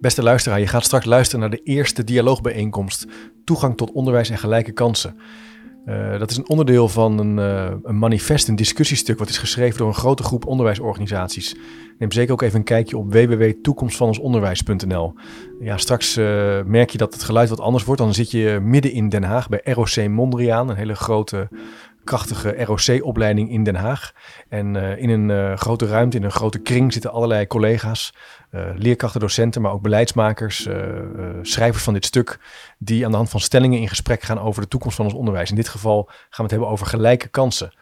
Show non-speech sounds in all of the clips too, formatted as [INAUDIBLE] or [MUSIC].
Beste luisteraar, je gaat straks luisteren naar de eerste dialoogbijeenkomst Toegang tot onderwijs en gelijke kansen. Uh, dat is een onderdeel van een, uh, een, manifest, een discussiestuk, wat is geschreven door een grote groep onderwijsorganisaties. Neem zeker ook even een kijkje op www.toekomstvanonsonderwijs.nl. Ja, straks uh, merk je dat het geluid wat anders wordt. Dan zit je midden in Den Haag bij ROC Mondriaan, een hele grote krachtige ROC-opleiding in Den Haag. En uh, in een uh, grote ruimte, in een grote kring zitten allerlei collega's, uh, leerkrachten, docenten, maar ook beleidsmakers, schrijvers van dit stuk, die aan de hand van stellingen in gesprek gaan over de toekomst van ons onderwijs. In dit geval gaan we het hebben over gelijke kansen.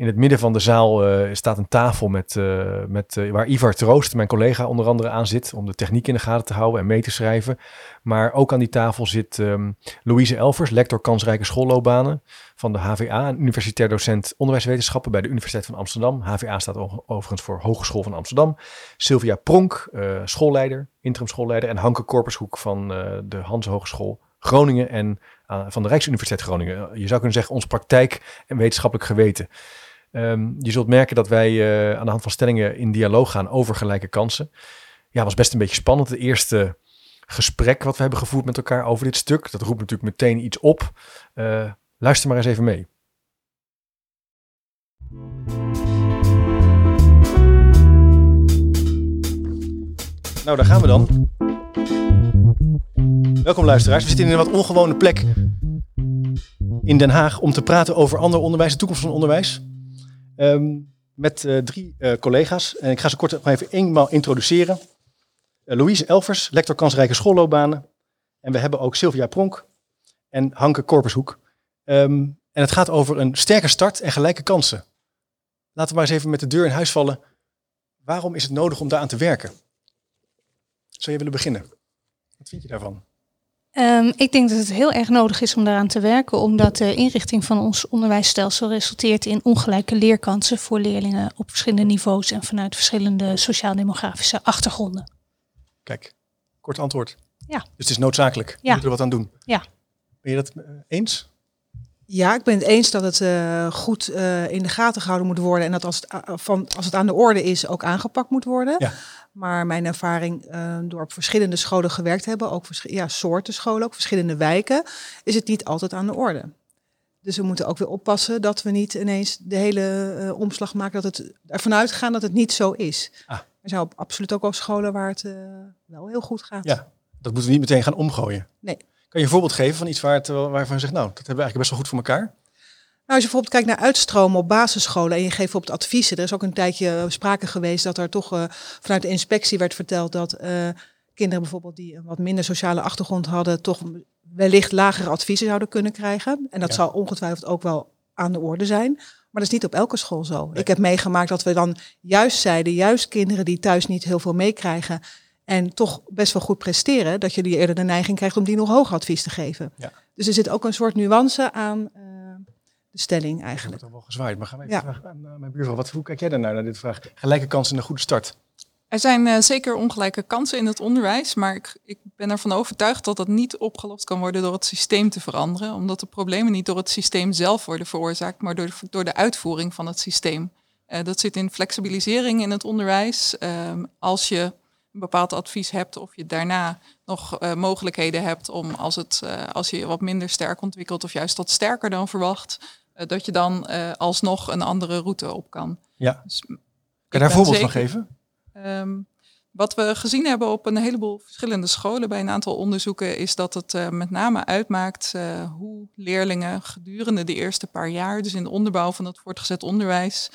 In het midden van de zaal uh, staat een tafel met, uh, met, uh, waar Ivar Troost, mijn collega, onder andere aan zit. Om de techniek in de gaten te houden en mee te schrijven. Maar ook aan die tafel zit um, Louise Elvers, lector kansrijke schoolloopbanen van de HVA. Een universitair docent onderwijswetenschappen bij de Universiteit van Amsterdam. HVA staat overigens voor Hogeschool van Amsterdam. Sylvia Pronk, schoolleider, interim schoolleider. En Hanke Korpershoek van de Hans Hogeschool Groningen en van de Rijksuniversiteit Groningen. Je zou kunnen zeggen ons praktijk en wetenschappelijk geweten. Um, je zult merken dat wij uh, aan de hand van stellingen in dialoog gaan over gelijke kansen. Ja, was best een beetje spannend. Het eerste gesprek wat we hebben gevoerd met elkaar over dit stuk. Dat roept natuurlijk meteen iets op. Uh, luister maar eens even mee. Nou, daar gaan we dan. Welkom luisteraars. We zitten in een wat ongewone plek in Den Haag om te praten over ander onderwijs, de toekomst van onderwijs. Um, met uh, drie uh, collega's. En ik ga ze kort nog even eenmaal introduceren. Uh, Louise Elvers, lector kansrijke schoolloopbanen. En we hebben ook Sylvia Pronk en Hanke Korpershoek. Um, en het gaat over een sterke start en gelijke kansen. Laten we maar eens even met de deur in huis vallen. Waarom is het nodig om daaraan te werken? Zou je willen beginnen? Wat vind je daarvan? Um, ik denk dat het heel erg nodig is om daaraan te werken, omdat de inrichting van ons onderwijsstelsel resulteert in ongelijke leerkansen voor leerlingen op verschillende niveaus en vanuit verschillende sociaal-demografische achtergronden. Kijk, kort antwoord. Ja. Dus het is noodzakelijk. We moeten er wat aan doen. Ja. Ben je dat uh, eens? Ja, ik ben het eens dat het uh, goed uh, in de gaten gehouden moet worden en dat als het, van, als het aan de orde is ook aangepakt moet worden. Ja. Maar mijn ervaring uh, door op verschillende scholen gewerkt te hebben, ook ja, soorten scholen, ook verschillende wijken, is het niet altijd aan de orde. Dus we moeten ook weer oppassen dat we niet ineens de hele omslag maken, dat het ervan uitgaan dat het niet zo is. Ah. Er zijn absoluut ook wel scholen waar het wel heel goed gaat. Ja, dat moeten we niet meteen gaan omgooien. Nee. Kan je een voorbeeld geven van iets waar het, waarvan je zegt, nou, dat hebben we eigenlijk best wel goed voor elkaar? Nou, als je bijvoorbeeld kijkt naar uitstromen op basisscholen en je geeft op het adviezen. Er is ook een tijdje sprake geweest dat er toch uh, vanuit de inspectie werd verteld dat uh, kinderen bijvoorbeeld die een wat minder sociale achtergrond hadden, toch wellicht lagere adviezen zouden kunnen krijgen. En dat ja. zal ongetwijfeld ook wel aan de orde zijn. Maar dat is niet op elke school zo. Nee. Ik heb meegemaakt dat we dan juist zeiden, juist kinderen die thuis niet heel veel meekrijgen en toch best wel goed presteren, dat je die eerder de neiging krijgt om die nog hoger advies te geven. Ja. Dus er zit ook een soort nuance aan. Uh, de stelling eigenlijk. Ik heb wel gezwaaid, maar gaan we even ja. vragen aan uh, mijn buurvrouw. Wat, hoe kijk jij daarnaar, naar dit vraag? Gelijke kansen en een goede start. Er zijn uh, zeker ongelijke kansen in het onderwijs, maar ik, ik, ben ervan overtuigd dat dat niet opgelost kan worden door het systeem te veranderen, omdat de problemen niet door het systeem zelf worden veroorzaakt, maar door de, door de uitvoering van het systeem. Uh, dat zit in flexibilisering in het onderwijs. Uh, als je een bepaald advies hebt of je daarna nog uh, mogelijkheden hebt om als, het, uh, als je je wat minder sterk ontwikkelt of juist wat sterker dan verwacht, uh, dat je dan alsnog een andere route op kan. Ja. Dus, kan je daar voorbeeld van geven? Um, wat we gezien hebben op een heleboel verschillende scholen bij een aantal onderzoeken is dat het met name uitmaakt hoe leerlingen gedurende de eerste paar jaar, dus in de onderbouw van het voortgezet onderwijs,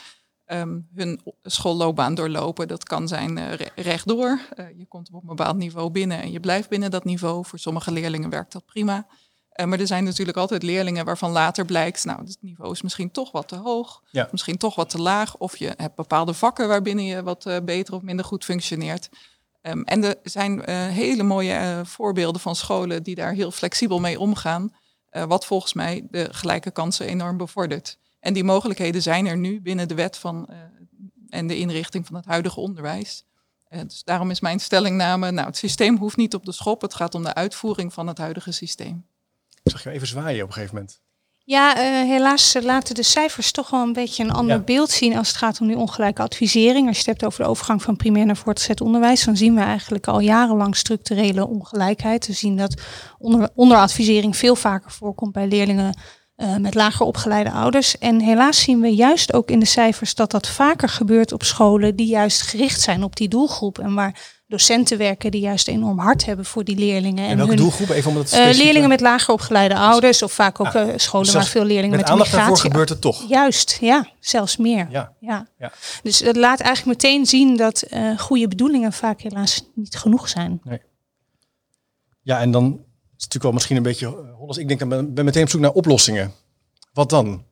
um, hun schoolloopbaan doorlopen. Dat kan zijn uh, rechtdoor. je komt op een bepaald niveau binnen en je blijft binnen dat niveau. Voor sommige leerlingen werkt dat prima. Uh, maar er zijn natuurlijk altijd leerlingen waarvan later blijkt, nou, het niveau is misschien toch wat te hoog, ja. misschien toch wat te laag, of je hebt bepaalde vakken waarbinnen je wat beter of minder goed functioneert. Um, en er zijn hele mooie voorbeelden van scholen die daar heel flexibel mee omgaan, wat volgens mij de gelijke kansen enorm bevordert. En die mogelijkheden zijn er nu binnen de wet van en de inrichting van het huidige onderwijs. dus daarom is mijn stellingname, nou, het systeem hoeft niet op de schop, het gaat om de uitvoering van het huidige systeem. Ik zag je even zwaaien op een gegeven moment. Ja, uh, helaas laten de cijfers toch wel een beetje een ander beeld zien als het gaat om die ongelijke advisering. Als je het hebt over de overgang van primair naar voortgezet onderwijs, dan zien we eigenlijk al jarenlang structurele ongelijkheid. We zien dat onder, onderadvisering veel vaker voorkomt bij leerlingen uh, met lager opgeleide ouders. En helaas zien we juist ook in de cijfers dat dat vaker gebeurt op scholen die juist gericht zijn op die doelgroep en waar docenten werken die juist enorm hard hebben voor die leerlingen. En, welke hun, doelgroep? Even om het uh, leerlingen met lager opgeleide ouders of vaak ook uh, scholen dus waar veel leerlingen met, met aandacht daarvoor gebeurt het toch? Juist, ja, zelfs meer. Ja. Ja. ja. Dus dat laat eigenlijk meteen zien dat uh, goede bedoelingen vaak helaas niet genoeg zijn. Nee. Ja, en dan is natuurlijk wel misschien een beetje holles. Ik denk, ik ben meteen op zoek naar oplossingen. Wat dan?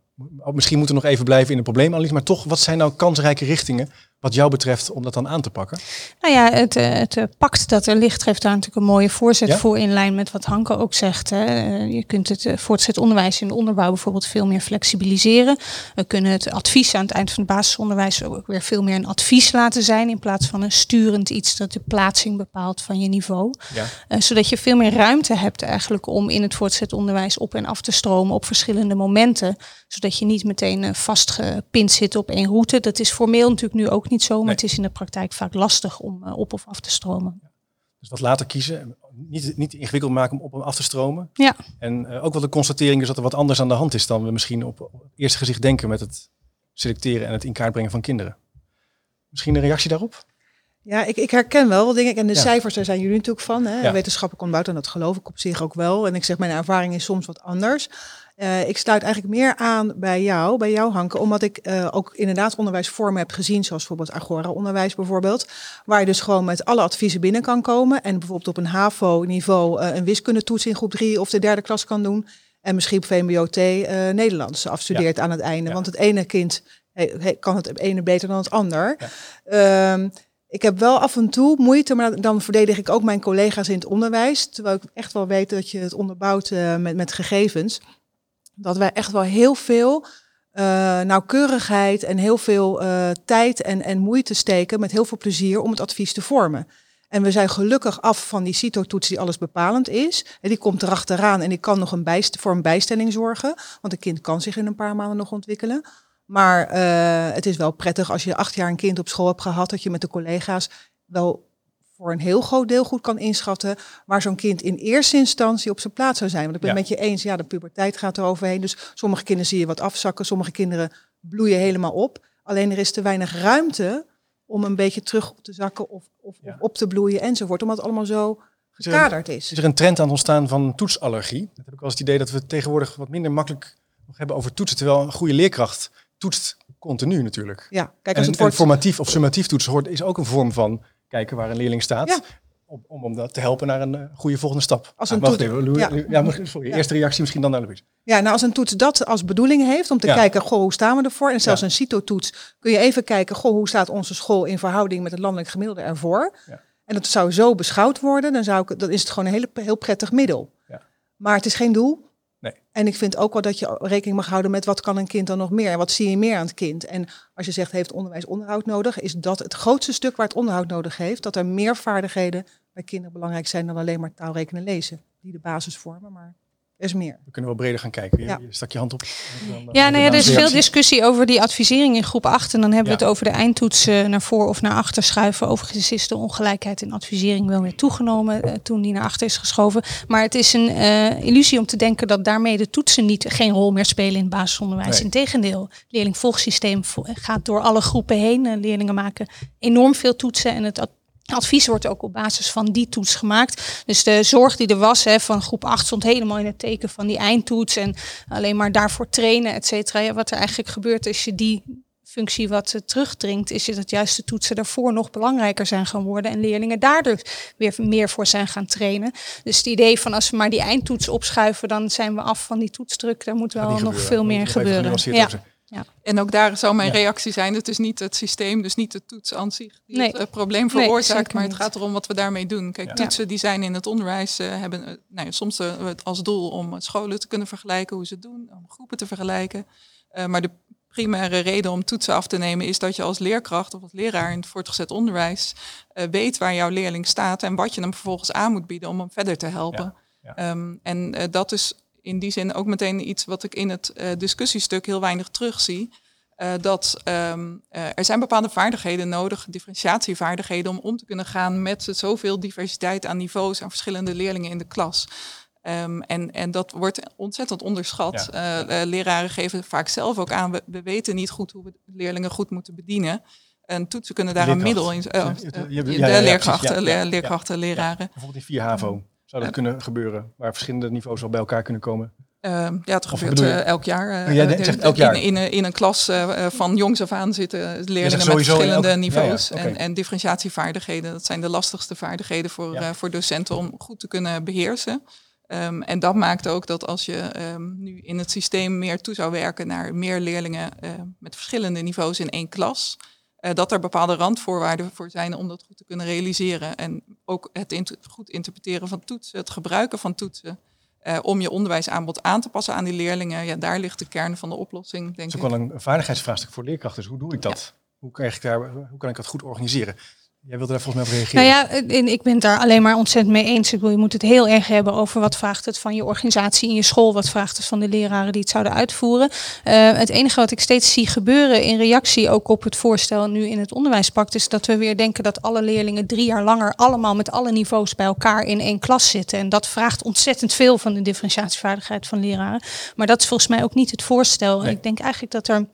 Misschien moeten we nog even blijven in de probleemanalyse, maar toch, wat zijn nou kansrijke richtingen wat jou betreft om dat dan aan te pakken? Nou ja, het, eh, het eh, pact dat er ligt geeft daar natuurlijk een mooie voorzet voor in lijn met wat Hanke ook zegt. Hè. Eh, je kunt het voortgezet onderwijs in de onderbouw bijvoorbeeld veel meer flexibiliseren. We kunnen het advies aan het eind van het basisonderwijs ook weer veel meer een advies laten zijn in plaats van een sturend iets dat de plaatsing bepaalt van je niveau. Ja. zodat je veel meer ruimte hebt eigenlijk om in het voortgezet onderwijs op en af te stromen op verschillende momenten. Zodat je niet meteen vastgepind zit op één route. Dat is formeel natuurlijk nu ook niet niet zo, maar het is in de praktijk vaak lastig om uh, op of af te stromen. Dus wat later kiezen, niet, niet ingewikkeld maken om op en af te stromen. Ja. En uh, ook wel de constatering is dat er wat anders aan de hand is dan we misschien op, op het eerste gezicht denken met het selecteren en het in kaart brengen van kinderen. Misschien een reactie daarop? Ja, ik, ik herken wel wat dingen. En de cijfers, daar zijn jullie natuurlijk van. Hè? Ja. Wetenschappelijk ontbouwd en dat geloof ik op zich ook wel. En ik zeg, mijn ervaring is soms wat anders. Uh, ik sluit eigenlijk meer aan bij jou, bij jou Hanke, omdat ik uh, ook inderdaad onderwijsvormen heb gezien, zoals bijvoorbeeld Agora-onderwijs bijvoorbeeld, waar je dus gewoon met alle adviezen binnen kan komen en bijvoorbeeld op een HAVO-niveau uh, een wiskundetoets in groep 3 of de derde klas kan doen en misschien op VMBO-T Nederlands afstudeert ja. aan het einde. Want het ene kind hey, kan het ene beter dan het ander. Ja. Um, ik heb wel af en toe moeite, maar dan verdedig ik ook mijn collega's in het onderwijs. Terwijl ik echt wel weet dat je het onderbouwt met, met gegevens dat wij echt wel heel veel uh, nauwkeurigheid en heel veel uh, tijd en, en moeite steken met heel veel plezier om het advies te vormen. En we zijn gelukkig af van die CITO-toets die alles bepalend is. En die komt erachteraan en die kan nog een bijst voor een bijstelling zorgen. Want een kind kan zich in een paar maanden nog ontwikkelen. Maar uh, het is wel prettig als je acht jaar een kind op school hebt gehad, dat je met de collega's wel voor een heel groot deel goed kan inschatten waar zo'n kind in eerste instantie op zijn plaats zou zijn. Want ik ben ja. met je eens, ja, de puberteit gaat er overheen. Dus sommige kinderen zie je wat afzakken, sommige kinderen bloeien helemaal op. Alleen er is te weinig ruimte om een beetje terug te zakken of, of, ja. op te bloeien enzovoort. Omdat het allemaal zo gekaderd is. Is er een trend aan het ontstaan van toetsallergie? Dat heb ik wel eens het idee dat we tegenwoordig wat minder makkelijk nog hebben over toetsen. Terwijl een goede leerkracht toetst continu natuurlijk. Ja, kijk, als en, het wordt... formatief of summatief toetsen hoort, is ook een vorm van kijken waar een leerling staat. Om, om hem dat te helpen naar een uh, goede volgende stap. Als een ah, toets, even, ja. [LAUGHS] ja, sorry, eerste reactie misschien dan naar Louise. Ja, nou als een toets dat als bedoeling heeft om te kijken, goh, hoe staan we ervoor? En zelfs een CITO-toets kun je even kijken, goh, hoe staat onze school in verhouding met het landelijk gemiddelde ervoor? En dat zou zo beschouwd worden, dan, zou ik, dan is het gewoon een hele, heel prettig middel. Maar het is geen doel. En ik vind ook wel dat je rekening mag houden met wat kan een kind dan nog meer en wat zie je meer aan het kind. En als je zegt heeft onderwijs onderhoud nodig, is dat het grootste stuk waar het onderhoud nodig heeft. Dat er meer vaardigheden bij kinderen belangrijk zijn dan alleen maar taal, rekenen, lezen. Die de basis vormen, maar is meer. We kunnen wel breder gaan kijken. Je, ja. je stak je hand op. ja, nou ja, er is veel discussie over die advisering in groep 8. En dan hebben we het over de eindtoets naar voor of naar achter schuiven. Overigens is de ongelijkheid in advisering wel weer toegenomen uh, toen die naar achter is geschoven. Maar het is een uh, illusie om te denken dat daarmee de toetsen niet geen rol meer spelen in het basisonderwijs. Nee. Integendeel, het leerlingvolgsysteem gaat door alle groepen heen. leerlingen maken enorm veel toetsen en het Advies wordt ook op basis van die toets gemaakt. Dus de zorg die er was hè, van groep 8 stond helemaal in het teken van die eindtoets. En alleen maar daarvoor trainen, et cetera. Ja, wat er eigenlijk gebeurt als je die functie wat terugdringt, is dat juist de toetsen daarvoor nog belangrijker zijn gaan worden. En leerlingen daardoor weer meer voor zijn gaan trainen. Dus het idee van als we maar die eindtoets opschuiven, dan zijn we af van die toetsdruk. Daar moet wel nog veel meer gebeuren. Ja. Ja. En ook daar zou mijn reactie zijn, het is niet het systeem, dus niet de toets aan zich die het uh, probleem veroorzaakt, nee, maar het gaat erom wat we daarmee doen. Kijk, toetsen die zijn in het onderwijs, uh, hebben uh, nou, soms als doel om scholen te kunnen vergelijken, hoe ze het doen, om groepen te vergelijken. maar de primaire reden om toetsen af te nemen is dat je als leerkracht of als leraar in het voortgezet onderwijs weet waar jouw leerling staat en wat je hem vervolgens aan moet bieden om hem verder te helpen. Um, en dat is in die zin ook meteen iets wat ik in het discussiestuk heel weinig terugzie. Uh, dat um, uh, er zijn bepaalde vaardigheden nodig, differentiatievaardigheden, om om te kunnen gaan met zoveel diversiteit aan niveaus en verschillende leerlingen in de klas. Um, en, en dat wordt ontzettend onderschat. Ja. Uh, leraren geven vaak zelf ook aan, we, we, weten niet goed hoe we leerlingen goed moeten bedienen. En toetsen kunnen daar een middel in. de leerkrachten, leerkrachten, leraren. bijvoorbeeld in 4 HAVO zou dat kunnen gebeuren, waar verschillende niveaus al bij elkaar kunnen komen. Uh, ja, het gebeurt uh, elk jaar. Uh, ja, de, elk jaar. In, in, in, een klas van jongs af aan zitten leerlingen met verschillende elk... niveaus. Ja, ja, okay. en, en, differentiatievaardigheden, dat zijn de lastigste vaardigheden voor, voor docenten om goed te kunnen beheersen. Um, en dat maakt ook dat als je um, nu in het systeem meer toe zou werken naar meer leerlingen met verschillende niveaus in één klas, dat er bepaalde randvoorwaarden voor zijn om dat goed te kunnen realiseren. En ook het goed interpreteren van toetsen, het gebruiken van toetsen. Uh, om je onderwijsaanbod aan te passen aan die leerlingen. Ja, daar ligt de kern van de oplossing, denk ik. Het is ook wel een vaardigheidsvraagstuk voor leerkrachten. Dus hoe doe ik dat? Ja. Hoe, krijg ik daar, hoe kan ik dat goed organiseren? Jij wilde daar volgens mij op reageren. Nou ja, ik ben het daar alleen maar ontzettend mee eens. Ik wil, je moet het heel erg hebben over wat vraagt het van je organisatie in je school, wat vraagt het van de leraren die het zouden uitvoeren. Uh, het enige wat ik steeds zie gebeuren in reactie ook op het voorstel nu in het onderwijspact, is dat we weer denken dat alle leerlingen drie jaar langer allemaal met alle niveaus bij elkaar in één klas zitten. En dat vraagt ontzettend veel van de differentiatievaardigheid van leraren. Maar dat is volgens mij ook niet het voorstel. Nee. Ik denk eigenlijk dat er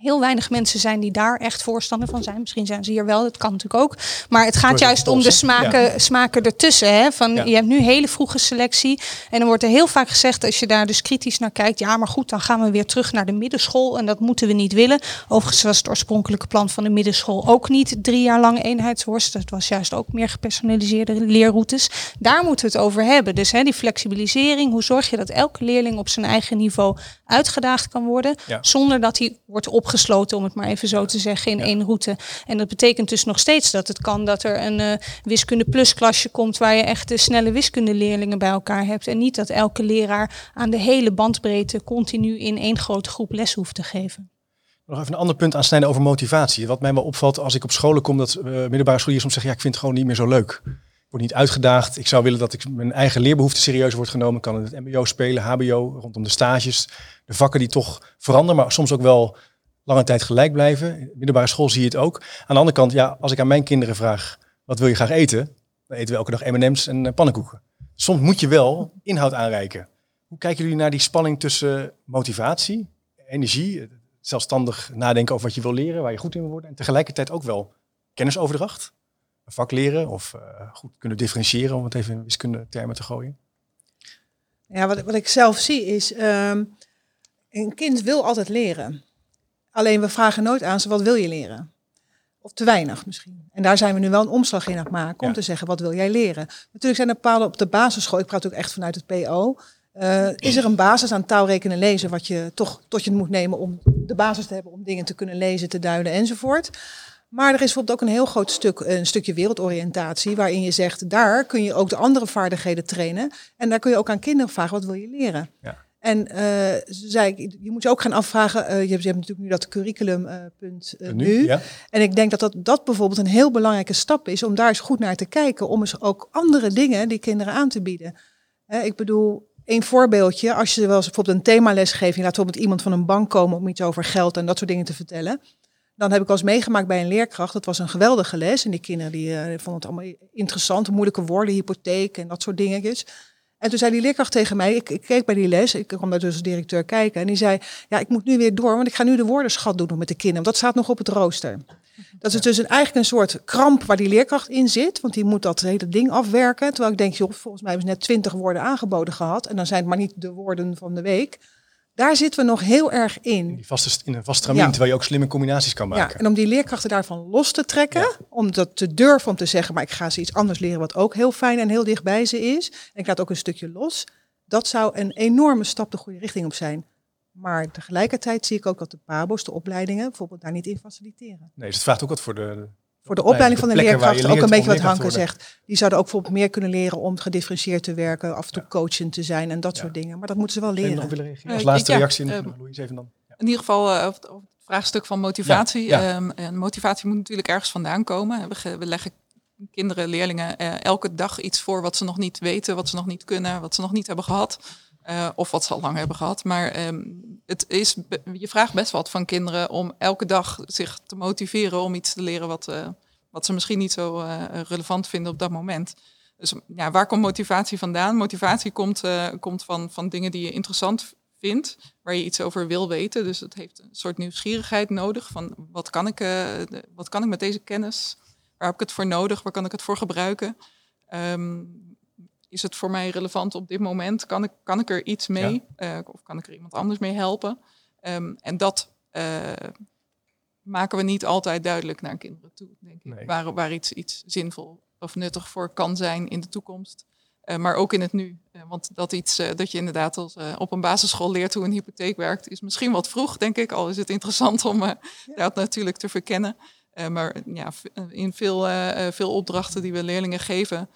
heel weinig mensen zijn die daar echt voorstander van zijn. Misschien zijn ze hier wel, dat kan natuurlijk ook. Maar het gaat juist om de smaken, ja. smaken ertussen. Hè? Van, ja. Je hebt nu hele vroege selectie. En dan wordt er heel vaak gezegd, als je daar dus kritisch naar kijkt... ja, maar goed, dan gaan we weer terug naar de middenschool. En dat moeten we niet willen. Overigens was het oorspronkelijke plan van de middenschool ook niet drie jaar lang eenheidsworst. Het was juist ook meer gepersonaliseerde leerroutes. Daar moeten we het over hebben. Dus hè, die flexibilisering, hoe zorg je dat elke leerling op zijn eigen niveau uitgedaagd kan worden... Ja. zonder dat hij wordt opgegeven gesloten, om het maar even zo te zeggen, in ja. één route. En dat betekent dus nog steeds dat het kan dat er een uh, wiskunde plus klasje komt waar je echt de snelle wiskundeleerlingen bij elkaar hebt. En niet dat elke leraar aan de hele bandbreedte continu in één grote groep les hoeft te geven. Nog even een ander punt aansnijden over motivatie. Wat mij wel opvalt als ik op scholen kom, dat uh, middelbare scholieren soms zeggen, ja, ik vind het gewoon niet meer zo leuk. Ik word niet uitgedaagd. Ik zou willen dat ik mijn eigen leerbehoeften serieus wordt genomen. Ik kan het mbo spelen, hbo, rondom de stages. De vakken die toch veranderen, maar soms ook wel lange tijd gelijk blijven. Middelbare school zie je het ook. Aan de andere kant, ja, als ik aan mijn kinderen vraag, wat wil je graag eten? Dan eten we elke dag M&M's en uh, pannenkoeken. Soms moet je wel inhoud aanreiken. Hoe kijken jullie naar die spanning tussen motivatie, energie, zelfstandig nadenken over wat je wil leren, waar je goed in wil worden, en tegelijkertijd ook wel kennisoverdracht, vak leren of uh, goed kunnen differentiëren, om het even in wiskunde termen te gooien? Ja, wat, wat ik zelf zie is, um, een kind wil altijd leren. Alleen we vragen nooit aan ze, wat wil je leren? Of te weinig misschien. En daar zijn we nu wel een omslag in aan het maken om ja. te zeggen, wat wil jij leren? Natuurlijk zijn er bepaalde op de basisschool, ik praat ook echt vanuit het PO, uh, is er een basis aan taal, rekenen, lezen, wat je toch tot je moet nemen om de basis te hebben om dingen te kunnen lezen, te duiden enzovoort. Maar er is bijvoorbeeld ook een heel groot stuk, een stukje wereldoriëntatie, waarin je zegt, daar kun je ook de andere vaardigheden trainen. En daar kun je ook aan kinderen vragen, wat wil je leren? Ja. En uh, zei ik, je moet je ook gaan afvragen, uh, je, hebt, je hebt natuurlijk nu dat curriculumpunt uh, nu. nu. Ja. En ik denk dat, dat dat bijvoorbeeld een heel belangrijke stap is om daar eens goed naar te kijken. Om eens ook andere dingen die kinderen aan te bieden. ik bedoel, een voorbeeldje, als je wel eens bijvoorbeeld een themales geeft, je laat bijvoorbeeld iemand van een bank komen om iets over geld en dat soort dingen te vertellen. Dan heb ik eens meegemaakt bij een leerkracht. Dat was een geweldige les. En die kinderen die, vonden het allemaal interessant, moeilijke woorden, hypotheek en dat soort dingetjes. En toen zei die leerkracht tegen mij, ik, ik keek bij die les, ik kwam daar dus als directeur kijken. En die zei, ja, ik moet nu weer door, want ik ga nu de woordenschat doen met de kinderen. Want dat staat nog op het rooster. Dat is dus een, eigenlijk een soort kramp waar die leerkracht in zit. Want die moet dat hele ding afwerken. Terwijl ik denk, joh, volgens mij hebben ze net twintig woorden aangeboden gehad. En dan zijn het maar niet de woorden van de week. Daar zitten we nog heel erg in. In, die vaste, in een vast ja. terwijl je ook slimme combinaties kan maken. Ja, en om die leerkrachten daarvan los te trekken, ja. om dat te durven om te zeggen, maar ik ga ze iets anders leren wat ook heel fijn en heel dicht bij ze is. En ik laat ook een stukje los. Dat zou een enorme stap de goede richting op zijn. Maar tegelijkertijd zie ik ook dat de PABO's, de opleidingen, bijvoorbeeld daar niet in faciliteren. Nee, dus het vraagt ook wat voor de, voor de opleiding van de leerkrachten, ook een beetje wat Hanke zegt. Die zouden ook bijvoorbeeld meer kunnen leren om gedifferentieerd te werken, af en toe ja. coachend te zijn en dat ja. soort dingen. Maar dat moeten ze wel leren. Nog willen reageren? Als laatste reactie, uh, Louise even dan. In ieder geval uh, het vraagstuk van motivatie. Ja. Um, en motivatie moet natuurlijk ergens vandaan komen. We, we leggen kinderen, leerlingen elke dag iets voor wat ze nog niet weten, wat ze nog niet kunnen, wat ze nog niet hebben gehad. Uh, of wat ze al lang hebben gehad. Maar um, het is, je vraagt best wat van kinderen om elke dag zich te motiveren om iets te leren wat, uh, wat ze misschien niet zo uh, relevant vinden op dat moment. Dus ja, waar komt motivatie vandaan? Motivatie komt, komt van, van dingen die je interessant vindt, waar je iets over wil weten. Dus het heeft een soort nieuwsgierigheid nodig van wat kan ik, wat kan ik met deze kennis? Waar heb ik het voor nodig? Waar kan ik het voor gebruiken? Um, is het voor mij relevant op dit moment? Kan ik, kan ik er iets mee? Uh, of kan ik er iemand anders mee helpen? Um, en dat uh, maken we niet altijd duidelijk naar kinderen toe, denk ik. Waar, waar iets, iets zinvol of nuttig voor kan zijn in de toekomst. Uh, maar ook in het nu. want dat iets dat je inderdaad als, op een basisschool leert hoe een hypotheek werkt, is misschien wat vroeg, denk ik. Al is het interessant om ja. dat natuurlijk te verkennen. maar ja, in veel, veel opdrachten die we leerlingen geven,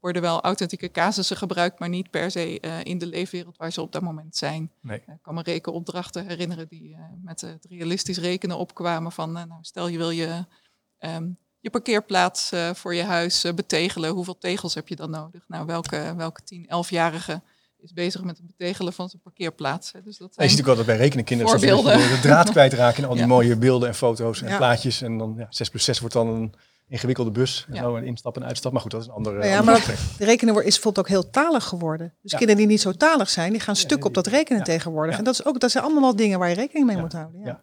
worden wel authentieke casussen gebruikt, maar niet per se uh, in de leefwereld waar ze op dat moment zijn. Nee. Uh, ik kan me rekenopdrachten herinneren die uh, met het realistisch rekenen opkwamen van, nou, stel je wil je, um, je parkeerplaats voor je huis betegelen, hoeveel tegels heb je dan nodig? Nou, welke, welke 10, 11-jarige is bezig met het betegelen van zijn parkeerplaats. Dus dat zijn je ziet natuurlijk altijd bij rekenen kinderen voorbeelden. de draad kwijtraken in al die [LAUGHS] ja. mooie beelden en foto's en ja. plaatjes. En dan ja, 6 plus 6 wordt dan een ingewikkelde bus. En zo, en instap en uitstap. Maar goed, dat is een andere. Ja, maar de rekenen is bijvoorbeeld ook heel talig geworden. Dus kinderen die niet zo talig zijn, die gaan stuk op dat rekenen tegenwoordig. En dat, is ook, dat zijn allemaal dingen waar je rekening mee moet houden. Ja.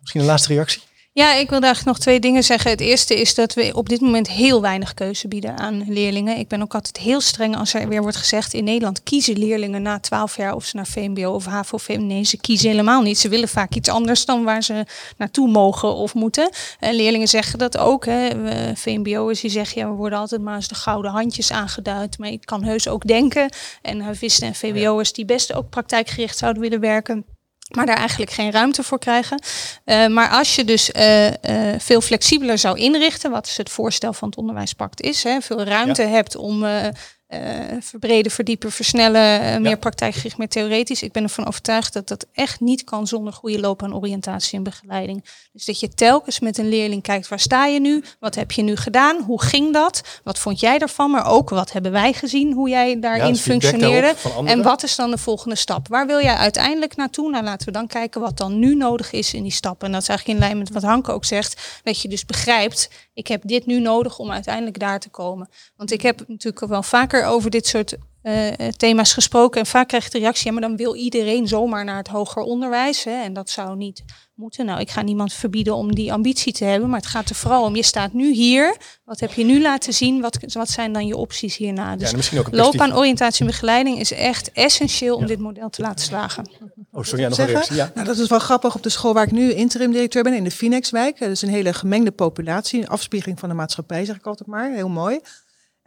Misschien een laatste reactie? Ja, ik wil eigenlijk nog twee dingen zeggen. Het eerste is dat we op dit moment heel weinig keuze bieden aan leerlingen. Ik ben ook altijd heel streng als er weer wordt gezegd in Nederland kiezen leerlingen na 12 jaar of ze naar VMBO of HAVO of Nee, ze kiezen helemaal niet. Ze willen vaak iets anders dan waar ze naartoe mogen of moeten. En leerlingen zeggen dat ook. Hè. VMBO'ers die zeggen ja, we worden altijd maar als de gouden handjes aangeduid. Maar ik kan heus ook denken. En havisten en VWO'ers die best ook praktijkgericht zouden willen werken maar daar eigenlijk geen ruimte voor krijgen. Uh, maar als je dus uh, uh, veel flexibeler zou inrichten, wat is het voorstel van het onderwijspact is, hè, veel ruimte ja. hebt om verbreden, verdiepen, versnellen, uh, meer praktijkgericht, meer theoretisch. Ik ben ervan overtuigd dat dat echt niet kan zonder goede loopbaanoriëntatie en begeleiding. Dus dat je telkens met een leerling kijkt, waar sta je nu? Wat heb je nu gedaan? Hoe ging dat? Wat vond jij daarvan? Maar ook, wat hebben wij gezien, hoe jij daarin ja, functioneerde? En wat is dan de volgende stap? Waar wil jij uiteindelijk naartoe? Nou, laten we dan kijken wat dan nu nodig is in die stappen. En dat is eigenlijk in lijn met wat Hanke ook zegt, dat je dus begrijpt, ik heb dit nu nodig om uiteindelijk daar te komen. Want ik heb natuurlijk wel vaker over dit soort uh, thema's gesproken. En vaak krijg je de reactie, ja, maar dan wil iedereen zomaar naar het hoger onderwijs. Hè, en dat zou niet moeten. Nou, ik ga niemand verbieden om die ambitie te hebben. Maar het gaat er vooral om, je staat nu hier. Wat heb je nu laten zien? Wat, wat zijn dan je opties hierna? Dus ja, loopbaan, oriëntatie en begeleiding is echt essentieel om dit model te laten slagen. Oh, sorry, ja, nog een reactie. Ja. Nou, dat is wel grappig. Op de school waar ik nu interim directeur ben, in de Phoenixwijk. Dat is een hele gemengde populatie. Een afspiegeling van de maatschappij, zeg ik altijd maar. Heel mooi.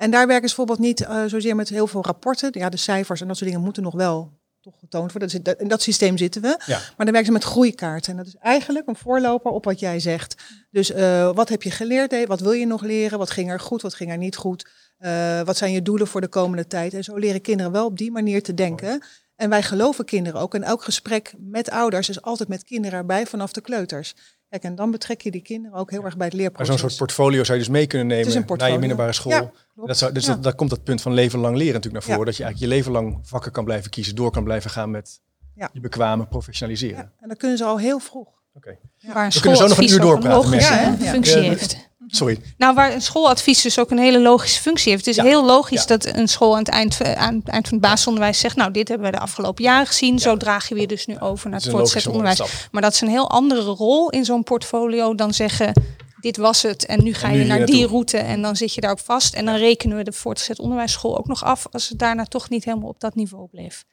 En daar werken ze bijvoorbeeld niet uh, zozeer met heel veel rapporten. Ja, de cijfers en dat soort dingen moeten nog wel toch getoond worden. Dat is, in dat systeem zitten we. Ja. Maar dan werken ze met groeikaarten. En dat is eigenlijk een voorloper op wat jij zegt. Dus uh, wat heb je geleerd? Wat wil je nog leren? Wat ging er goed? Wat ging er niet goed? Uh, wat zijn je doelen voor de komende tijd? En zo leren kinderen wel op die manier te denken. En wij geloven kinderen ook. En elk gesprek met ouders is altijd met kinderen erbij vanaf de kleuters. Kijk, en dan betrek je die kinderen ook heel erg bij het leerproces. Maar zo'n soort portfolio zou je dus mee kunnen nemen naar je middelbare school. Ja, dat zou, dus dat, daar komt dat punt van leven lang leren natuurlijk naar voren. Dat je eigenlijk je leven lang vakken kan blijven kiezen, door kan blijven gaan met je bekwame professionaliseren. en dat kunnen ze al heel vroeg. Oké. Okay. We kunnen zo nog een uur doorpraten. Een functie heeft. Sorry. Nou, waar een schooladvies dus ook een hele logische functie heeft. Het is heel logisch dat een school aan het eind, aan het eind van het basisonderwijs zegt... nou, dit hebben we de afgelopen jaren gezien. Zo we je dus nu over naar het voortgezet onderwijs. Maar dat is een heel andere rol in zo'n portfolio dan zeggen... dit was het en nu ga je naar die route en dan zit je daarop vast. En dan rekenen we de voortgezet onderwijsschool ook nog af... als het daarna toch niet helemaal op dat niveau bleef.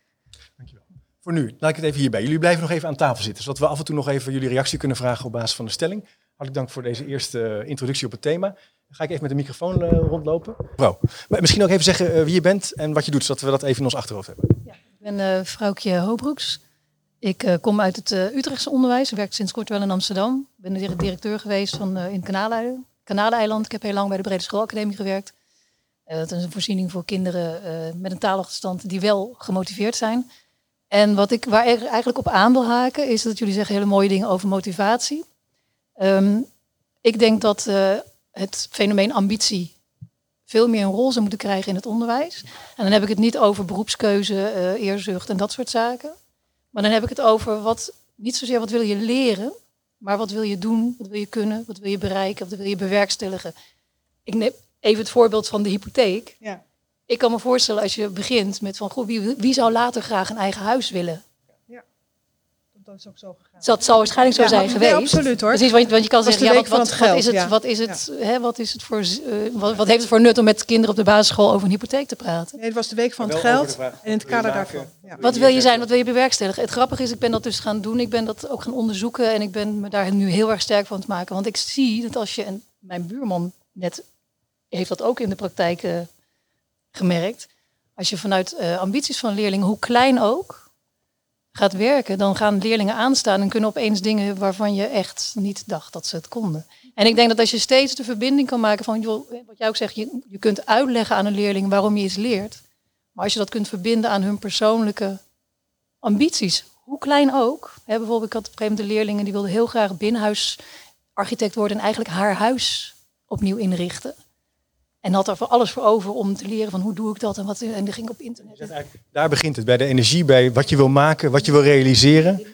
Dankjewel. Voor nu, laat ik het even hierbij. Jullie blijven nog even aan tafel zitten, zodat we af en toe nog even jullie reactie kunnen vragen op basis van de stelling. Hartelijk dank voor deze eerste introductie op het thema. Dan ga ik even met de microfoon uh, rondlopen. Mevrouw, misschien ook even zeggen uh, wie je bent en wat je doet, zodat we dat even in ons achterhoofd hebben. Ja, ik ben uh, vrouwtje Hoobroeks. Ik kom uit het Utrechtse onderwijs. Ik werk sinds kort wel in Amsterdam. Ik ben directeur geweest van, in Kanaleiland. Kanaleiland. Ik heb heel lang bij de Brede Schoolacademie gewerkt. dat is een voorziening voor kinderen met een taalachterstand die wel gemotiveerd zijn. En wat ik waar ik eigenlijk op aan wil haken, is dat jullie zeggen hele mooie dingen over motivatie. Um, ik denk dat uh, het fenomeen ambitie veel meer een rol zou moeten krijgen in het onderwijs. En dan heb ik het niet over beroepskeuze, eh, eerzucht en dat soort zaken. Maar dan heb ik het over wat, niet zozeer wat wil je leren, maar wat wil je doen, wat wil je kunnen, wat wil je bereiken, wat wil je bewerkstelligen. Ik neem even het voorbeeld van de hypotheek. Ja. Ik kan me voorstellen als je begint met van, goh, wie, wie zou later graag een eigen huis willen? Dat is ook zo gegaan. Dat zal waarschijnlijk zo Ja, zijn geweest. absoluut, hoor. Precies, want, want je kan zeggen, ja, wat, wat, wat is het, geld, ja. wat is het, hè, wat is het voor, eh, wat, wat heeft het voor nut om met kinderen op de basisschool over een hypotheek te praten? Nee, het was de week van het geld. En in het wat wil je kader maken? daarvan. Ja. Wat wil je zijn, wat wil je bewerkstelligen? Het grappige is, ik ben dat dus gaan doen. Ik ben dat ook gaan onderzoeken en ik ben me daar nu heel erg sterk van het maken. Want ik zie dat als je, en mijn buurman net heeft dat ook in de praktijk eh, gemerkt. Als je vanuit eh, ambities van leerlingen, hoe klein ook, gaat werken, dan gaan leerlingen aanstaan en kunnen opeens dingen waarvan je echt niet dacht dat ze het konden. En ik denk dat als je steeds de verbinding kan maken van, wat jij ook zegt, je, je kunt uitleggen aan een leerling waarom je iets leert. Maar als je dat kunt verbinden aan hun persoonlijke ambities, hoe klein ook. Hè, bijvoorbeeld, ik had op een gegeven moment de leerlingen die wilden heel graag binnenhuisarchitect worden en eigenlijk haar huis opnieuw inrichten. En had er voor alles voor over om te leren van hoe doe ik dat en wat. En ging op internet. Daar begint het, bij de energie, bij wat je wil maken, wat je wil realiseren.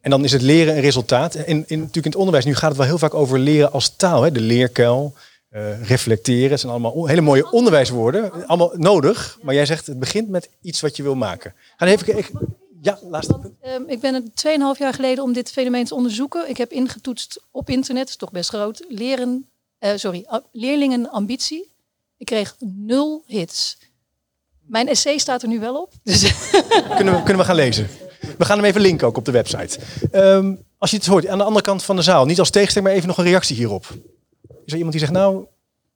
En dan is het leren een resultaat. En in, natuurlijk in het onderwijs, nu gaat het wel heel vaak over leren als taal. Hè? De leerkuil, eh, reflecteren. Het zijn allemaal hele mooie onderwijswoorden. Allemaal nodig. Maar jij zegt, het begint met iets wat je wil maken. Ga even kijken. Ja, laatste punt. Ehm, ik ben het 2,5 jaar geleden om dit fenomeen te onderzoeken. Ik heb ingetoetst op internet, is toch best groot. Leren, eh, sorry, leerlingen ambitie. Ik kreeg nul hits. Mijn essay staat er nu wel op. Dus [LAUGHS] Kunnen we, kunnen we gaan lezen. We gaan hem even linken ook op de website. Ehm, als je het hoort, aan de andere kant van de zaal. Niet als tegenstelling, maar even nog een reactie hierop. Is er iemand die zegt, nou,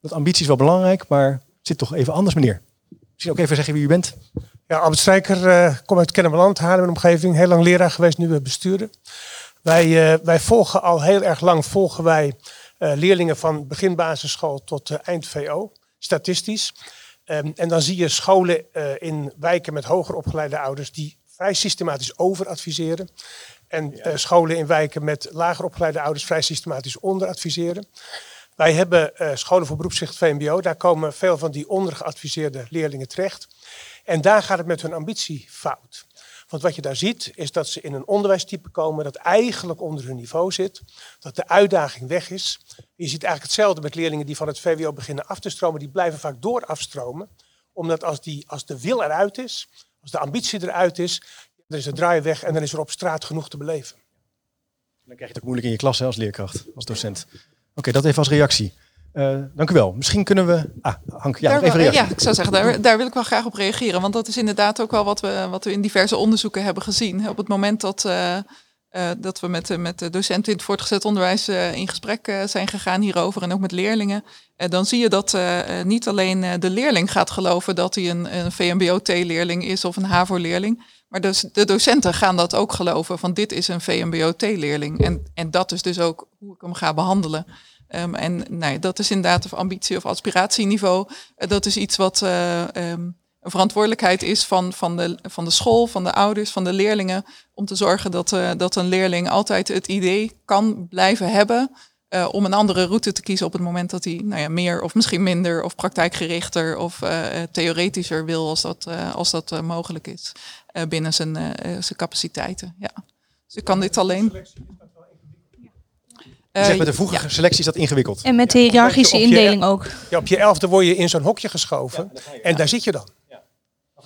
dat ambitie is wel belangrijk, maar het zit toch even anders, meneer? Misschien ook even zeggen wie u bent. Ja, Albert Strijker, eh kom uit Kennemerland, Haarlem en omgeving. Heel lang leraar geweest, nu bestuurder. Wij, eh, wij volgen al heel erg lang volgen wij, eh, leerlingen van begin basisschool tot eind VO, statistisch. Ehm, en dan zie je scholen eh, in wijken met hoger opgeleide ouders die vrij systematisch overadviseren. En eh, scholen in wijken met lager opgeleide ouders vrij systematisch onderadviseren. Wij hebben eh, scholen voor beroepszicht VMBO. Daar komen veel van die ondergeadviseerde leerlingen terecht. En daar gaat het met hun ambitie fout. Want wat je daar ziet, is dat ze in een onderwijstype komen dat eigenlijk onder hun niveau zit. Dat de uitdaging weg is. Je ziet eigenlijk hetzelfde met leerlingen die van het VWO beginnen af te stromen. Die blijven vaak door afstromen. Omdat als, die, als de wil eruit is, als de ambitie eruit is, dan is de draai weg en dan is er op straat genoeg te beleven. Dan krijg je het ook moeilijk in je klas hè, als leerkracht, als docent. Oké, dat even als reactie. Eh, dank u wel. Misschien kunnen we... Ah, Hank, ja, Daar- even reactie. ja, ik zou zeggen, daar, daar wil ik wel graag op reageren. Want dat is inderdaad ook wel wat we, wat we in diverse onderzoeken hebben gezien. Op het moment dat, eh, eh, dat we met, de- met de docenten in het voortgezet onderwijs in gesprek zijn gegaan hierover en ook met leerlingen, dan zie je dat niet alleen de leerling gaat geloven dat hij een, een VMBO-T-leerling is of een HAVO-leerling, maar dus de docenten gaan dat ook geloven van dit is een VMBO-T-leerling. En, en dat is dus ook hoe ik hem ga behandelen. Ehm, en nee, dat is inderdaad of ambitie of aspiratieniveau. Eh, dat is iets wat eh, ehm, een verantwoordelijkheid is van, van, de, van de school, van de ouders, van de leerlingen. Om te zorgen dat, eh, dat een leerling altijd het idee kan blijven hebben. om een andere route te kiezen op het moment dat hij nou ja, meer of misschien minder of praktijkgerichter of theoretischer wil als dat, als dat mogelijk is binnen zijn, zijn capaciteiten. Ja. Dus ik kan dit alleen. Je zegt Eh, met de vroege selectie is dat ingewikkeld. En met de hiërarchische indeling ook. Ja, op je elfde word je in zo'n hokje geschoven en daar zit je dan.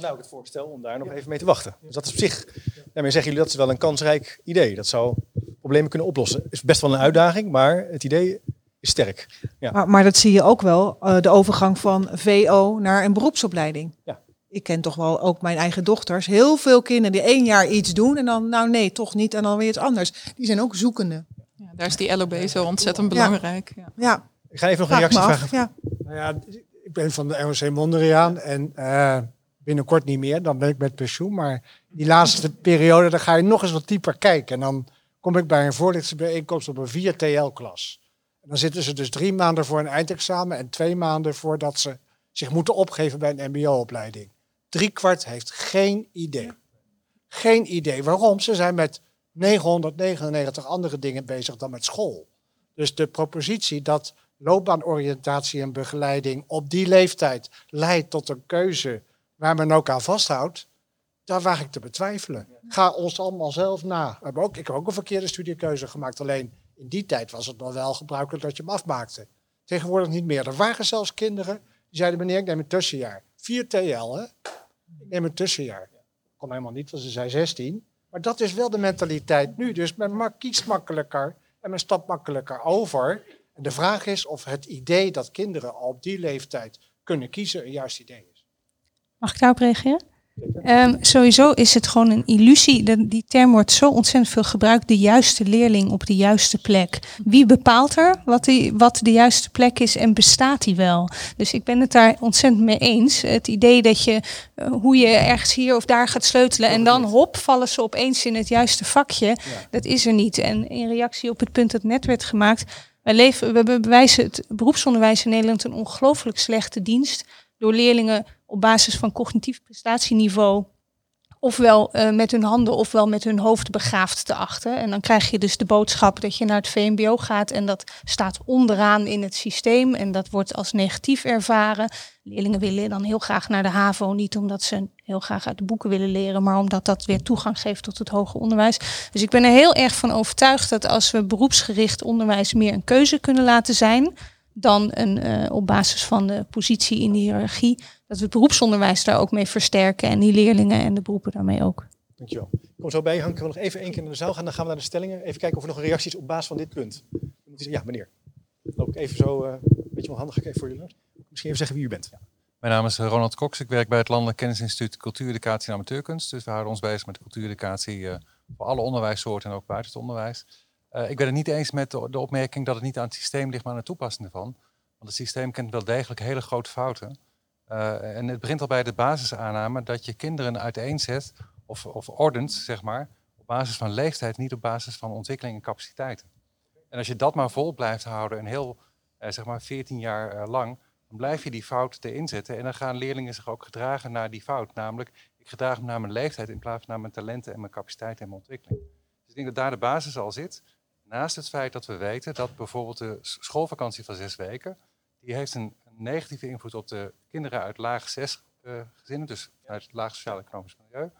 Nou, ik het voorstel om daar nog even mee te wachten. Dus dat is op zich, daarmee zeggen jullie dat is wel een kansrijk idee. Dat zou problemen kunnen oplossen. Is best wel een uitdaging, maar het idee is sterk. Ja. Maar, maar dat zie je ook wel, eh, de overgang van VO naar een beroepsopleiding. Ja. Ik ken toch wel ook mijn eigen dochters. Heel veel kinderen die één jaar iets doen en dan, nou nee, toch niet. En dan weer iets anders. Die zijn ook zoekende. Daar is die LOB zo ontzettend belangrijk. Ja. Ja, Ik ga even nog een reactie vragen. Ja. Nou ja, ik ben van de ROC Mondriaan en eh, binnenkort niet meer. Dan ben ik met pensioen. Maar die laatste periode, dan ga je nog eens wat dieper kijken. En dan kom ik bij een voorlichtingsbijeenkomst op een 4TL-klas. En dan zitten ze dus drie maanden voor een eindexamen en twee maanden voordat ze zich moeten opgeven bij een mbo-opleiding. Drie kwart heeft geen idee. Geen idee. Waarom? Ze zijn met 999 andere dingen bezig dan met school. Dus de propositie dat loopbaanoriëntatie en begeleiding op die leeftijd leidt tot een keuze waar men ook aan vasthoudt, daar waag ik te betwijfelen. Ga ons allemaal zelf na. Ik heb ook een verkeerde studiekeuze gemaakt. Alleen in die tijd was het nog wel gebruikelijk dat je hem afmaakte. Tegenwoordig niet meer. Er waren zelfs kinderen die zeiden: meneer, ik neem een tussenjaar. 4 TL, hè? Ik neem een tussenjaar. Kon helemaal niet, want ze zei 16. Maar dat is wel de mentaliteit nu. Dus men kiest makkelijker en men stapt makkelijker over. En de vraag is of het idee dat kinderen al op die leeftijd kunnen kiezen een juist idee is. Mag ik daarop reageren? Um, sowieso is het gewoon een illusie. De, die term wordt zo ontzettend veel gebruikt. De juiste leerling op de juiste plek. Wie bepaalt er wat, die, wat de juiste plek is en bestaat die wel? Dus ik ben het daar ontzettend mee eens. Het idee dat je uh, hoe je ergens hier of daar gaat sleutelen en dan hop vallen ze opeens in het juiste vakje. Dat is er niet. En in reactie op het punt dat net werd gemaakt. Wij leven, we bewijzen het beroepsonderwijs in Nederland een ongelooflijk slechte dienst door leerlingen op basis van cognitief prestatieniveau ofwel uh, met hun handen ofwel met hun hoofd begaafd te achten. En dan krijg je dus de boodschap dat je naar het VMBO gaat en dat staat onderaan in het systeem en dat wordt als negatief ervaren. Leerlingen willen dan heel graag naar de HAVO, niet omdat ze heel graag uit de boeken willen leren, maar omdat dat weer toegang geeft tot het hoger onderwijs. Dus ik ben er heel erg van overtuigd dat als we beroepsgericht onderwijs meer een keuze kunnen laten zijn, dan een, uh, op basis van de positie in de hiërarchie, dat we het beroepsonderwijs daar ook mee versterken en die leerlingen en de beroepen daarmee ook. Dankjewel. Ik kom zo bij, Hank. Ik wil nog even één keer naar de zaal gaan, dan gaan we naar de stellingen. Even kijken of er nog een reactie is op basis van dit punt. Ja, meneer. Loop ik even zo, uh, een beetje onhandig even voor jullie. Misschien even zeggen wie u bent. Ja. Mijn naam is eh, Ronald Cox. Ik werk bij het Landelijk Kennisinstituut Cultuureducatie en Amateurkunst. Dus we houden ons bezig met cultuureducatie uh, voor alle onderwijssoorten en ook buiten het onderwijs. Uh, ik ben het niet eens met de, opmerking dat het niet aan het systeem ligt, maar aan de toepassing ervan. Want het systeem kent wel degelijk hele grote fouten. Uh, en het begint al bij de basisaanname dat je kinderen uiteenzet of, of ordent, zeg maar, op basis van leeftijd, niet op basis van ontwikkeling en capaciteiten. En als je dat maar vol blijft houden, een heel, uh, zeg maar, 14 jaar lang, dan blijf je die fout erin zetten. En dan gaan leerlingen zich ook gedragen naar die fout. Namelijk, ik gedraag me naar mijn leeftijd in plaats van naar mijn talenten en mijn capaciteiten en mijn ontwikkeling. Dus ik denk dat daar de basis al zit. Naast het feit dat we weten dat bijvoorbeeld de schoolvakantie van zes weken, die heeft een negatieve invloed op de kinderen uit laag zes uh, gezinnen, dus uit het laag sociaal-economisch milieu.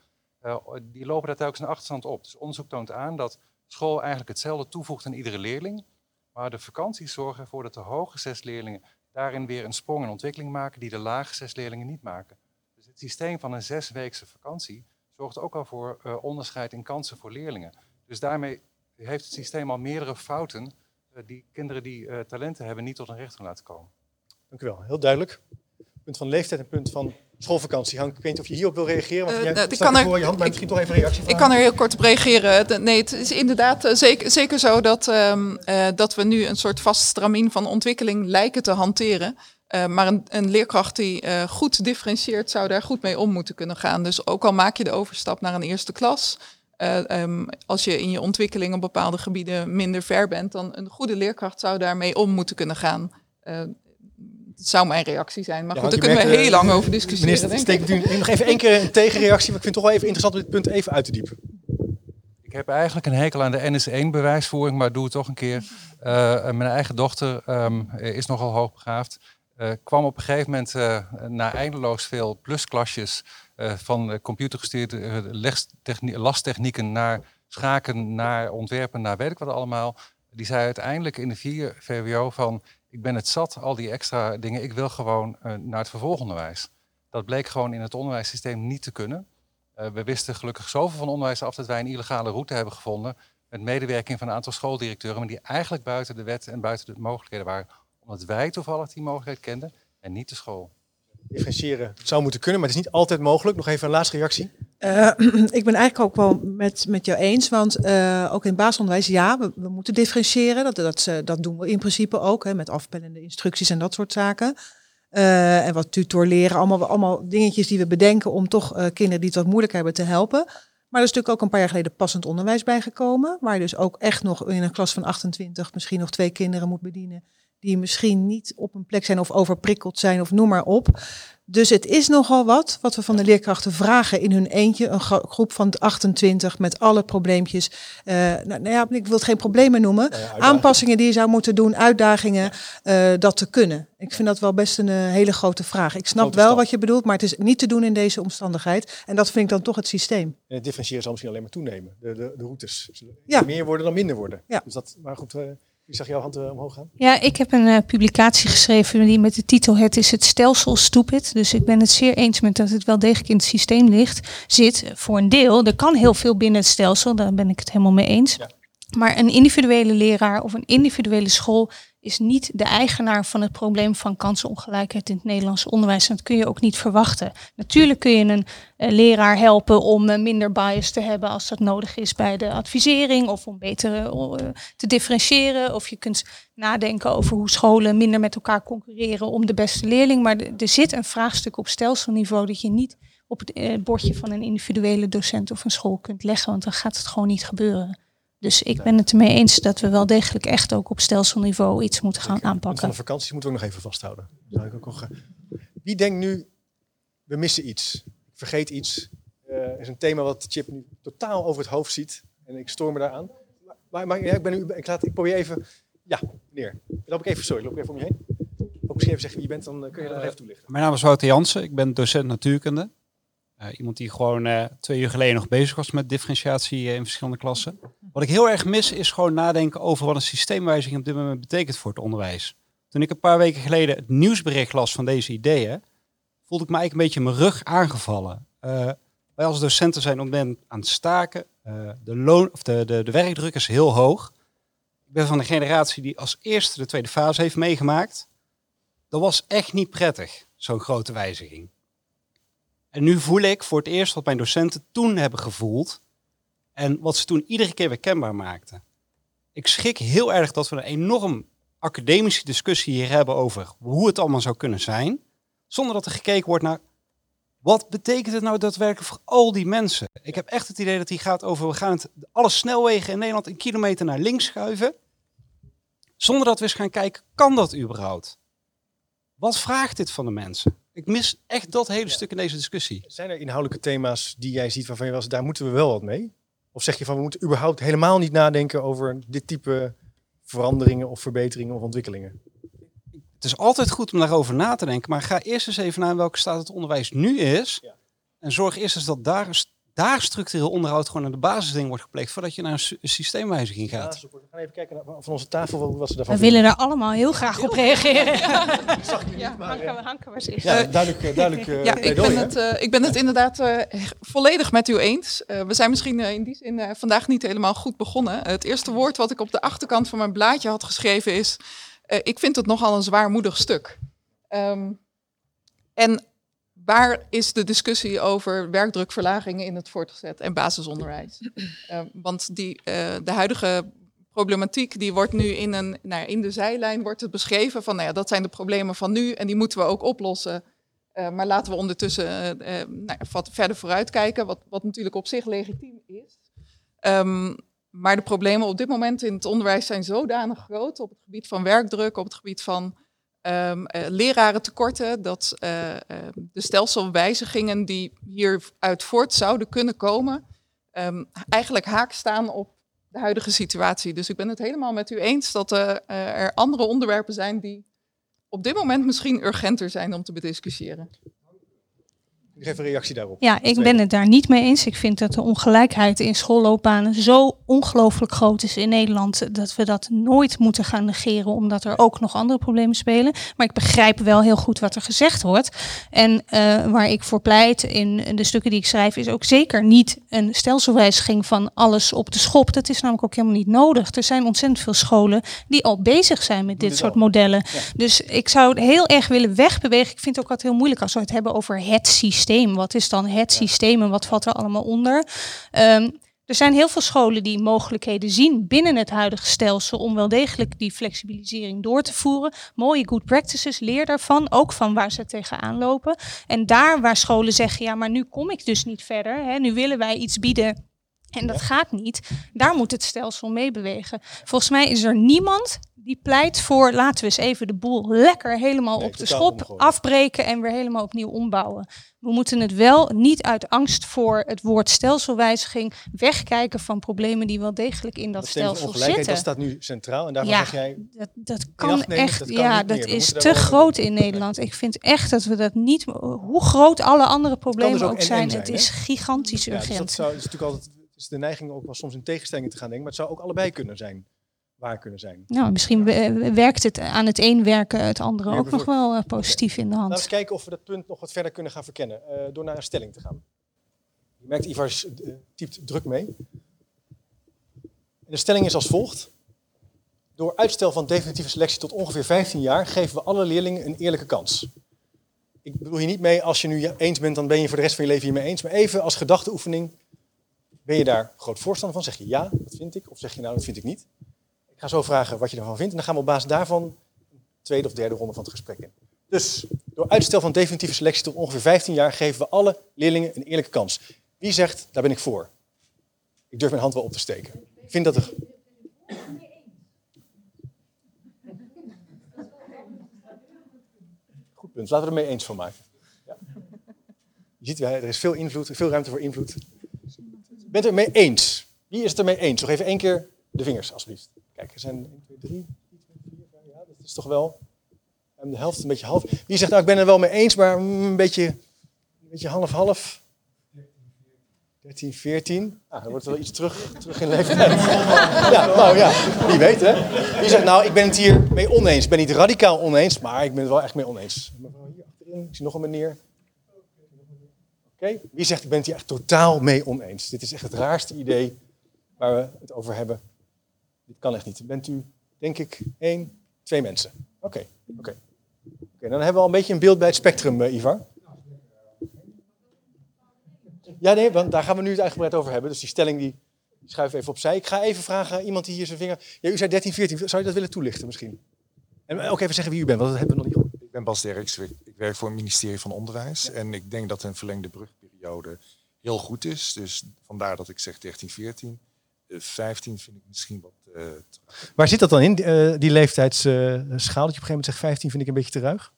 Uh, die lopen daar telkens een achterstand op. Dus onderzoek toont aan dat school eigenlijk hetzelfde toevoegt aan iedere leerling, maar de vakanties zorgen ervoor dat de hoge zes leerlingen daarin weer een sprong en ontwikkeling maken die de lage zes leerlingen niet maken. Dus het systeem van een zesweekse vakantie zorgt ook al voor uh, onderscheid in kansen voor leerlingen. Dus daarmee heeft het systeem al meerdere fouten uh, die kinderen die uh, talenten hebben niet tot een recht laten komen. Dank u wel, heel duidelijk. Punt van leeftijd en punt van schoolvakantie. Hank, ik weet niet of je hierop wil reageren. Want uh, jij ik kan er, voor je hand, maar misschien toch even een reactie Ik kan er heel kort op reageren. Nee, het is inderdaad zeker, zeker zo dat, um, dat we nu een soort vast stramien van ontwikkeling lijken te hanteren. Uh, maar een, een, leerkracht die uh, goed differentieert, zou daar goed mee om moeten kunnen gaan. Dus ook al maak je de overstap naar een eerste klas, uh, um, als je in je ontwikkeling op bepaalde gebieden minder ver bent, dan een goede leerkracht zou daarmee om moeten kunnen gaan. dat zou mijn reactie zijn. Maar ja, goed, daar kunnen we heel lang over discussiëren. Meneer, steek u nog even één keer een tegenreactie, want ik vind het toch wel even interessant om dit punt even uit te diepen. Ik heb eigenlijk een hekel aan de NS1-bewijsvoering, maar doe het toch een keer. mijn eigen dochter um, is nogal hoogbegaafd. Uh, kwam op een gegeven moment uh, na eindeloos veel plusklasjes van computergestuurde lastechnieken naar schaken, naar ontwerpen, naar weet ik wat allemaal. Die zei uiteindelijk in de vier VWO van ik ben het zat, al die extra dingen, ik wil gewoon naar het vervolgonderwijs. Dat bleek gewoon in het onderwijssysteem niet te kunnen. we wisten gelukkig zoveel van onderwijs af dat wij een illegale route hebben gevonden met medewerking van een aantal schooldirecteuren, maar die eigenlijk buiten de wet en buiten de mogelijkheden waren omdat wij toevallig die mogelijkheid kenden en niet de school. Differentiëren zou moeten kunnen, maar het is niet altijd mogelijk. Nog even een laatste reactie. Uh, [CLEARS THROAT] ik ben eigenlijk ook wel met, met jou eens, want uh, ook in basisonderwijs, ja, we, moeten differentiëren. Dat, dat, dat doen we in principe ook, hè, met afpellende instructies en dat soort zaken. En wat tutor leren, allemaal, allemaal dingetjes die we bedenken om toch kinderen die het wat moeilijk hebben te helpen. Maar er is natuurlijk ook een paar jaar geleden passend onderwijs bijgekomen, waar je dus ook echt nog in een klas van 28 misschien nog twee kinderen moet bedienen die misschien niet op een plek zijn of overprikkeld zijn of noem maar op. Dus het is nogal wat wat we van de leerkrachten vragen in hun eentje. Een groep van 28 met alle probleempjes. Uh, nou, nou, ja, ik wil het geen problemen noemen. Aanpassingen die je zou moeten doen, uitdagingen, uh, dat te kunnen. Ik vind dat wel best een uh, hele grote vraag. Ik snap wel wat je bedoelt, maar het is niet te doen in deze omstandigheid. En dat vind ik dan toch het systeem. En het differentiëren zal misschien alleen maar toenemen. De, de, de routes. Ja. Meer worden dan minder worden. Ja. Dus dat, maar goed, ik zag jouw hand uh, omhoog gaan. Ja, ik heb een uh, publicatie geschreven die met de titel Het is het stelsel stupid. Dus ik ben het zeer eens met dat het wel degelijk in het systeem ligt, zit. Voor een deel. Er kan heel veel binnen het stelsel, daar ben ik het helemaal mee eens. Ja. Maar een individuele leraar of een individuele school is niet de eigenaar van het probleem van kansenongelijkheid in het Nederlandse onderwijs. En dat kun je ook niet verwachten. Natuurlijk kun je een uh, leraar helpen om uh, minder bias te hebben als dat nodig is bij de advisering of om beter uh, te differentiëren. Of je kunt nadenken over hoe scholen minder met elkaar concurreren om de beste leerling. Maar er zit een vraagstuk op stelselniveau dat je niet op het bordje van een individuele docent of een school kunt leggen, want dan gaat het gewoon niet gebeuren. Dus ik ben het ermee eens dat we wel degelijk echt ook op stelselniveau iets moeten gaan aanpakken. Van de vakantie moeten we ook nog even vasthouden. ik ook nog, wie denkt nu, we missen iets, ik vergeet iets. Uh, is een thema wat Chip nu totaal over het hoofd ziet. En ik stoor me daaraan. Maar, maar ja, ik, ben nu, ik, laat, ik probeer even... Ja, meneer. Loop ik even, sorry, loop ik even om je heen. Ook misschien even zeggen wie je bent, dan kun je dat uh, even toelichten. Mijn naam is Wouter Jansen, ik ben docent natuurkunde. Uh, iemand die gewoon uh, twee uur geleden nog bezig was met differentiatie uh, in verschillende klassen. Wat ik heel erg mis is gewoon nadenken over wat een systeemwijziging op dit moment betekent voor het onderwijs. Toen ik een paar weken geleden het nieuwsbericht las van deze ideeën, voelde ik me eigenlijk een beetje mijn rug aangevallen. wij als docenten zijn op dit moment aan het staken. de, loon, of de, de, de werkdruk is heel hoog. Ik ben van de generatie die als eerste de tweede fase heeft meegemaakt. Dat was echt niet prettig, zo'n grote wijziging. En nu voel ik voor het eerst wat mijn docenten toen hebben gevoeld. En wat ze toen iedere keer weer kenbaar maakten. Ik schrik heel erg dat we een enorm academische discussie hier hebben over hoe het allemaal zou kunnen zijn. Zonder dat er gekeken wordt naar wat betekent het nou daadwerkelijk voor al die mensen. Ik heb echt het idee dat die gaat over we gaan het, alle snelwegen in Nederland een kilometer naar links schuiven. Zonder dat we eens gaan kijken, kan dat überhaupt? Wat vraagt dit van de mensen? Ik mis echt dat hele stuk in deze discussie. Zijn er inhoudelijke thema's die jij ziet waarvan je was, daar moeten we wel wat mee? Of zeg je van we moeten überhaupt helemaal niet nadenken over dit type veranderingen of verbeteringen of ontwikkelingen? Het is altijd goed om daarover na te denken, maar ga eerst eens even naar welke staat het onderwijs nu is. Ja. En zorg eerst eens dat daar daar structureel onderhoud gewoon aan de basisding wordt gepleegd voordat je naar een, systeemwijziging gaat. Ja, we gaan even kijken naar, van onze tafel wat ze daarvan We willen er allemaal heel graag op reageren. [LAUGHS] Ja, ja Hanken, Hanke was eerst. Ja, duidelijk. Eh, duidelijk uh, ja, ik ben, het, uh, ik ben het inderdaad uh, volledig met u eens. we zijn misschien in die zin vandaag niet helemaal goed begonnen. het eerste woord wat ik op de achterkant van mijn blaadje had geschreven is... ik vind het nogal een zwaarmoedig stuk. Um, en waar is de discussie over werkdrukverlagingen in het voortgezet en basisonderwijs? Uh, [CLEARS THROAT] want die, uh, de huidige problematiek die wordt nu in, een, nou, in de zijlijn wordt het beschreven van nou ja, dat zijn de problemen van nu en die moeten we ook oplossen. Uh, maar laten we ondertussen nou, wat verder vooruitkijken, wat, wat natuurlijk op zich legitiem is. Um, maar de problemen op dit moment in het onderwijs zijn zodanig groot op het gebied van werkdruk, op het gebied van um, uh, lerarentekorten, dat uh, uh, de stelselwijzigingen die hieruit voort zouden kunnen komen, um, eigenlijk haak staan op de huidige situatie. Dus ik ben het helemaal met u eens dat er andere onderwerpen zijn die op dit moment misschien urgenter zijn om te bediscussiëren. Geef een reactie daarop. Ja, ik ben het daar niet mee eens. Ik vind dat de ongelijkheid in schoolloopbanen zo ongelooflijk groot is in Nederland dat we dat nooit moeten gaan negeren, omdat er ook nog andere problemen spelen. Maar ik begrijp wel heel goed wat er gezegd wordt. En uh, waar ik voor pleit in de stukken die ik schrijf, is ook zeker niet een stelselwijziging van alles op de schop. Dat is namelijk ook helemaal niet nodig. Er zijn ontzettend veel scholen die al bezig zijn met dit soort modellen. Dus ik zou het heel erg willen wegbewegen. Ik vind het ook altijd heel moeilijk als we het hebben over het systeem wat is dan het systeem en wat valt er allemaal onder? Um, er zijn heel veel scholen die mogelijkheden zien binnen het huidige stelsel om wel degelijk die flexibilisering door te voeren. Mooie good practices, leer daarvan, ook van waar ze tegenaan lopen. En daar waar scholen zeggen, ja, maar nu kom ik dus niet verder. Hè, nu willen wij iets bieden En dat gaat niet. Daar moet het stelsel mee bewegen. Volgens mij is er niemand die pleit voor laten we eens even de boel lekker helemaal Nee, op de schop omgooien. afbreken en weer helemaal opnieuw ombouwen. We moeten het wel niet uit angst voor het woord stelselwijziging wegkijken van problemen die wel degelijk in dat stelsel zitten. dat staat nu centraal. En daarvan Ja. zeg jij, Dat, dat kan echt, dat kan ja, dat meer. Is te daar groot in Nederland. Ik vind echt dat we dat niet, hoe groot alle andere problemen dus ook ook zijn, zijn, het is gigantisch ja, dus urgent. dat zou, is natuurlijk altijd is de neiging ook wel soms in tegenstellingen te gaan denken. Maar het zou ook allebei kunnen zijn. Waar kunnen zijn. Nou, misschien we- werkt het aan het een werken het andere Ja, ook nog wel eh, positief in de Laten we hand. kijken of we dat punt nog wat verder kunnen gaan verkennen. eh, door naar een stelling te gaan. Je merkt, Ivar eh, typt druk mee. En de stelling is als volgt. Door uitstel van definitieve selectie tot ongeveer 15 jaar geven we alle leerlingen een eerlijke kans. Ik bedoel hier niet mee, als je nu eens bent, dan ben je voor de rest van je leven hiermee eens. Maar even als gedachteoefening, ben je daar groot voorstander van? Zeg je ja, dat vind ik. Of zeg je nou, dat vind ik niet. Ik ga zo vragen wat je ervan vindt. En dan gaan we op basis daarvan een tweede of derde ronde van het gesprek in. Dus door uitstel van definitieve selectie tot ongeveer 15 jaar geven we alle leerlingen een eerlijke kans. Wie zegt, daar ben ik voor? Ik durf mijn hand wel op te steken. Ik vind dat er... Goed punt. Laten we er mee eens van maken. Ja. Je ziet, er is veel invloed, veel ruimte voor invloed. Bent het mee eens? Wie is het ermee eens? Nog even één keer de vingers, alsjeblieft. Kijk, er zijn 1, 2, 3, 4, 5, ja, dat is toch wel de helft, een beetje half. Wie zegt, nou, ik ben er wel mee eens, maar mm, een beetje, een beetje half-half? 13, 14. Ah, dan wordt wel iets terug, terug in leeftijd. ja, nou ja, wie weet hè. Wie zegt, nou, ik ben het hier mee oneens. Ik ben niet radicaal oneens, maar ik ben het wel echt mee oneens. Mevrouw hier achterin, ik zie nog een meneer. Wie zegt, ik ben het hier echt totaal mee oneens. Dit is echt het raarste idee waar we het over hebben. Dit kan echt niet. Bent u, denk ik, één, twee mensen. Oké, oké. Dan hebben we al een beetje een beeld bij het spectrum, eh, Ivar. Ja, nee, want daar gaan we nu het uitgebreid over hebben. Dus die stelling die schuiven we even opzij. Ik ga even vragen, aan iemand die hier zijn vinger... Ja, u zei 13, 14. Zou je dat willen toelichten misschien? En ook even zeggen wie u bent, want dat hebben we nog niet ben Bas Derks, ik werk voor het ministerie van Onderwijs. En ik denk dat een verlengde brugperiode heel goed is. Dus vandaar dat ik zeg 13, 14. Eh, 15 vind ik misschien wat te Waar zit dat dan in, die, eh, die leeftijdschaal? dat je op een gegeven moment zegt 15 vind ik een beetje te ruig?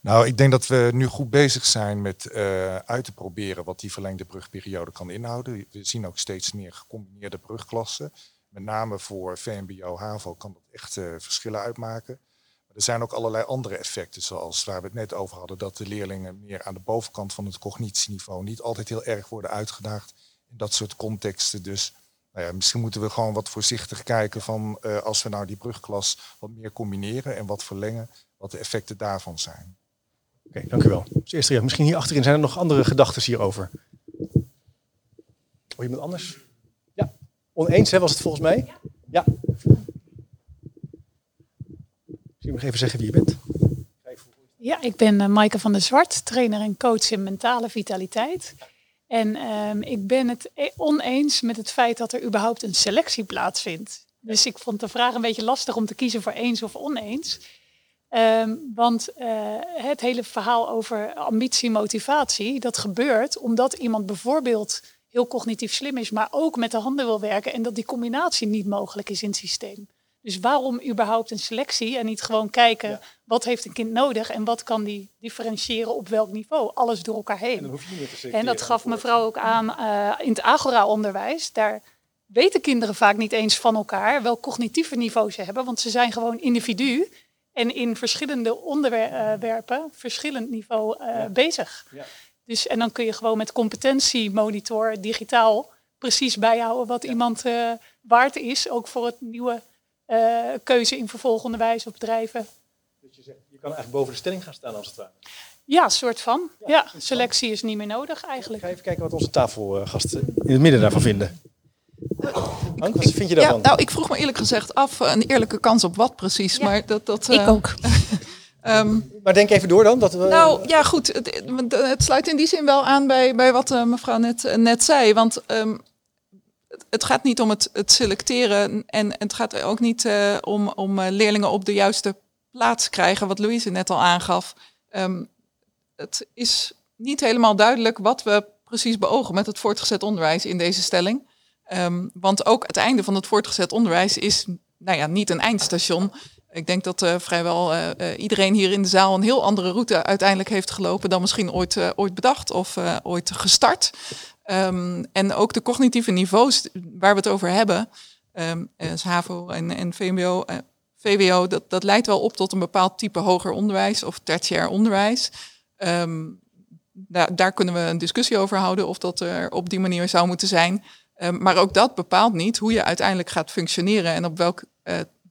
Nou, ik denk dat we nu goed bezig zijn met eh, uit te proberen wat die verlengde brugperiode kan inhouden. We zien ook steeds meer gecombineerde brugklassen. Met name voor VMBO, HAVO kan dat echt verschillen uitmaken. Er zijn ook allerlei andere effecten, zoals waar we het net over hadden, dat de leerlingen meer aan de bovenkant van het cognitieniveau niet altijd heel erg worden uitgedaagd in dat soort contexten. Dus nou ja, misschien moeten we gewoon wat voorzichtig kijken van eh, als we nou die brugklas wat meer combineren en wat verlengen, wat de effecten daarvan zijn. Oké, dank u wel. Dus eerst, ja, misschien hier achterin zijn er nog andere gedachten hierover. Oh, iemand anders? Ja, oneens hè, was het volgens mij? Ja. Misschien nog even zeggen wie je bent. Ja, ik ben uh, Maaike van der Zwart, trainer en coach in mentale vitaliteit. En um, ik ben het e- oneens met het feit dat er überhaupt een selectie plaatsvindt. Dus ik vond de vraag een beetje lastig om te kiezen voor eens of oneens. Um, want uh, het hele verhaal over ambitie, motivatie, dat gebeurt omdat iemand bijvoorbeeld heel cognitief slim is, maar ook met de handen wil werken en dat die combinatie niet mogelijk is in het systeem. Dus waarom überhaupt een selectie en niet gewoon kijken ja. wat heeft een kind nodig en wat kan die differentiëren op welk niveau? Alles door elkaar heen. En, dan hoef je niet te en dat gaf mevrouw ook aan uh, in het agora-onderwijs. Daar weten kinderen vaak niet eens van elkaar welk cognitieve niveau ze hebben, want ze zijn gewoon individu en in verschillende onderwerpen verschillend niveau uh, ja. bezig. Ja. Dus, en dan kun je gewoon met competentiemonitor digitaal precies bijhouden wat iemand uh, waard is, ook voor het nieuwe uh, keuze in vervolgonderwijs of bedrijven. Dus je, zegt, je kan eigenlijk boven de stelling gaan staan als het ware. Ja, soort van. Ja, ja selectie is niet meer nodig eigenlijk. Ik ga even kijken wat onze tafelgasten in het midden daarvan vinden. Hank, wat vind je daarvan? Ja, nou, ik vroeg me eerlijk gezegd af, een eerlijke kans op wat precies. Ja. Maar dat, dat, ik uh, ook. um, [LAUGHS] maar denk even door dan. Dat we... Nou ja, goed. Het, het, sluit in die zin wel aan bij, bij wat uh, mevrouw net, net zei. Want um, het gaat niet om het, het, selecteren en het gaat ook niet uh, om, om uh, leerlingen op de juiste plaats krijgen, wat Louise net al aangaf. Um, het is niet helemaal duidelijk wat we precies beogen met het voortgezet onderwijs in deze stelling. Ehm, want ook het einde van het voortgezet onderwijs is nou ja, niet een eindstation. Ik denk dat uh, vrijwel iedereen hier in de zaal een heel andere route uiteindelijk heeft gelopen dan misschien ooit, ooit bedacht of ooit gestart. Um, en ook de cognitieve niveaus waar we het over hebben, um, HAVO en, en VMBO, VWO, dat, dat leidt wel op tot een bepaald type hoger onderwijs of tertiair onderwijs. Um, daar, daar kunnen we een discussie over houden of dat er op die manier zou moeten zijn. maar ook dat bepaalt niet hoe je uiteindelijk gaat functioneren en op welk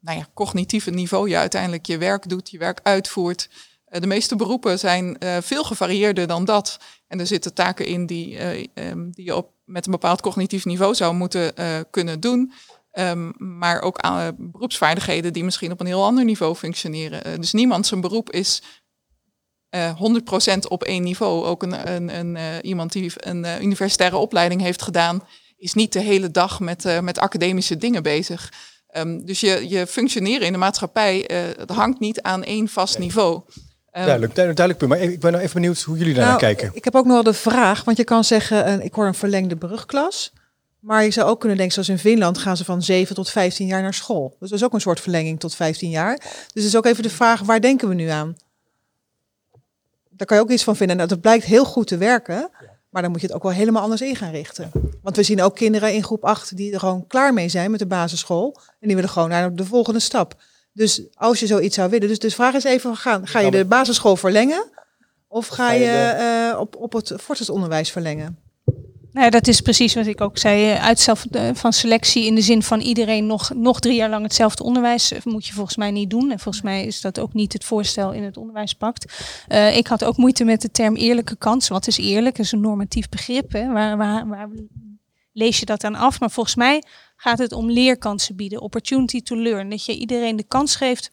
nou ja, cognitieve niveau je uiteindelijk je werk doet, je werk uitvoert. De meeste beroepen zijn veel gevarieerder dan dat. En er zitten taken in die, uh, um, die je op, met een bepaald cognitief niveau zou moeten kunnen doen. Um, maar ook aan, beroepsvaardigheden die misschien op een heel ander niveau functioneren. dus niemand zijn beroep is 100% op één niveau. Ook een, een, een iemand die een universitaire opleiding heeft gedaan, is niet de hele dag met, met academische dingen bezig. Um, dus je, je functioneren in de maatschappij uh, hangt niet aan één vast niveau. Um, duidelijk, duidelijk, punt. Maar ik ben nou even benieuwd hoe jullie daar nou, kijken. Ik heb ook nog wel de vraag, want je kan zeggen, uh, ik hoor een verlengde brugklas. Maar je zou ook kunnen denken, zoals in Finland gaan ze van 7 tot 15 jaar naar school. Dus dat is ook een soort verlenging tot 15 jaar. Dus het is ook even de vraag, waar denken we nu aan? Daar kan je ook iets van vinden. Nou, dat blijkt heel goed te werken. Maar dan moet je het ook wel helemaal anders in gaan richten. Want we zien ook kinderen in groep 8 die er gewoon klaar mee zijn met de basisschool. En die willen gewoon naar de volgende stap. Dus als je zoiets zou willen. Dus de vraag is even, gaan, ga je de basisschool verlengen? Of ga je uh, op, op het voortgezet verlengen? Nou, dat is precies wat ik ook zei. Eh, uitstel van selectie in de zin van iedereen nog, nog drie jaar lang hetzelfde onderwijs eh, moet je volgens mij niet doen. En volgens mij is dat ook niet het voorstel in het onderwijspact. Uh, ik had ook moeite met de term eerlijke kans. Wat is eerlijk? Dat is een normatief begrip. Hè? Waar, waar, waar lees je dat aan af? Maar volgens mij gaat het om leerkansen bieden. Opportunity to learn. Dat je iedereen de kans geeft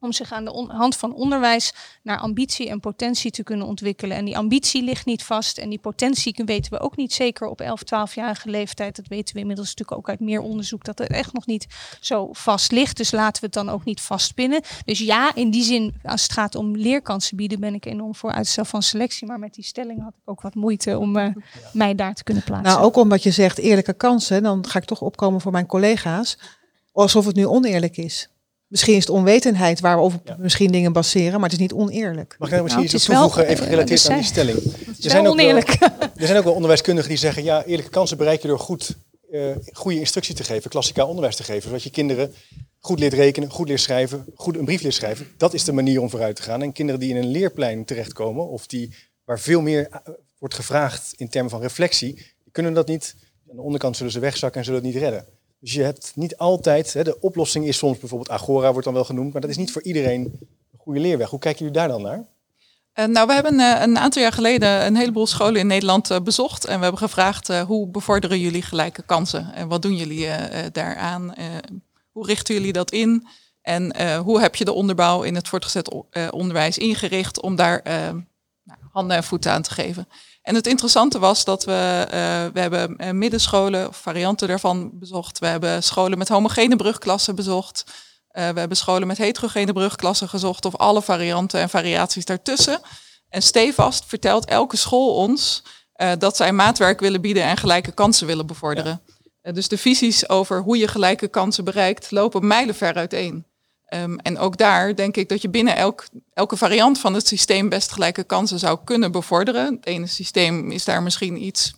om zich aan de hand van onderwijs naar ambitie en potentie te kunnen ontwikkelen. En die ambitie ligt niet vast en die potentie weten we ook niet zeker op 11, 12-jarige leeftijd. Dat weten we inmiddels natuurlijk ook uit meer onderzoek dat het echt nog niet zo vast ligt. Dus laten we het dan ook niet vastpinnen. Dus ja, in die zin, als het gaat om leerkansen bieden, ben ik enorm voor uitstel van selectie. Maar met die stelling had ik ook wat moeite om uh, mij daar te kunnen plaatsen. Nou, ook omdat je zegt eerlijke kansen, dan ga ik toch opkomen voor mijn collega's. Alsof het nu oneerlijk is. Misschien is het onwetendheid waar we over misschien dingen baseren, maar het is niet oneerlijk. Mag ik nou misschien nou, iets toevoegen, even gerelateerd aan die stelling? Er zijn, ook wel, er zijn ook wel onderwijskundigen die zeggen, ja, eerlijke kansen bereik je door goed, uh, goede instructie te geven, klassikaal onderwijs te geven, zodat je kinderen goed leert rekenen, goed leert schrijven, goed een brief leert schrijven. Dat is de manier om vooruit te gaan. En kinderen die in een leerplein terechtkomen, of die, waar veel meer eh, wordt gevraagd in termen van reflectie, die kunnen dat niet. Aan de onderkant zullen ze wegzakken en zullen het niet redden. Dus je hebt niet altijd, hè, de oplossing is soms bijvoorbeeld Agora wordt dan wel genoemd, maar dat is niet voor iedereen een goede leerweg. Hoe kijken jullie daar dan naar? Uh, nou, we hebben uh, een aantal jaar geleden een heleboel scholen in Nederland uh, bezocht. En we hebben gevraagd hoe bevorderen jullie gelijke kansen? En wat doen jullie daaraan? hoe richten jullie dat in? En hoe heb je de onderbouw in het voortgezet onderwijs ingericht om daar nou, handen en voeten aan te geven? En het interessante was dat we, uh, we hebben uh, middenscholen, varianten daarvan bezocht. We hebben scholen met homogene brugklassen bezocht. Uh, we hebben scholen met heterogene brugklassen gezocht of alle varianten en variaties daartussen. En stevast vertelt elke school ons dat zij maatwerk willen bieden en gelijke kansen willen bevorderen. Ja. dus de visies over hoe je gelijke kansen bereikt lopen mijlenver uiteen. Um, en ook daar denk ik dat je binnen elk, elke variant van het systeem best gelijke kansen zou kunnen bevorderen. Het ene systeem is daar misschien iets,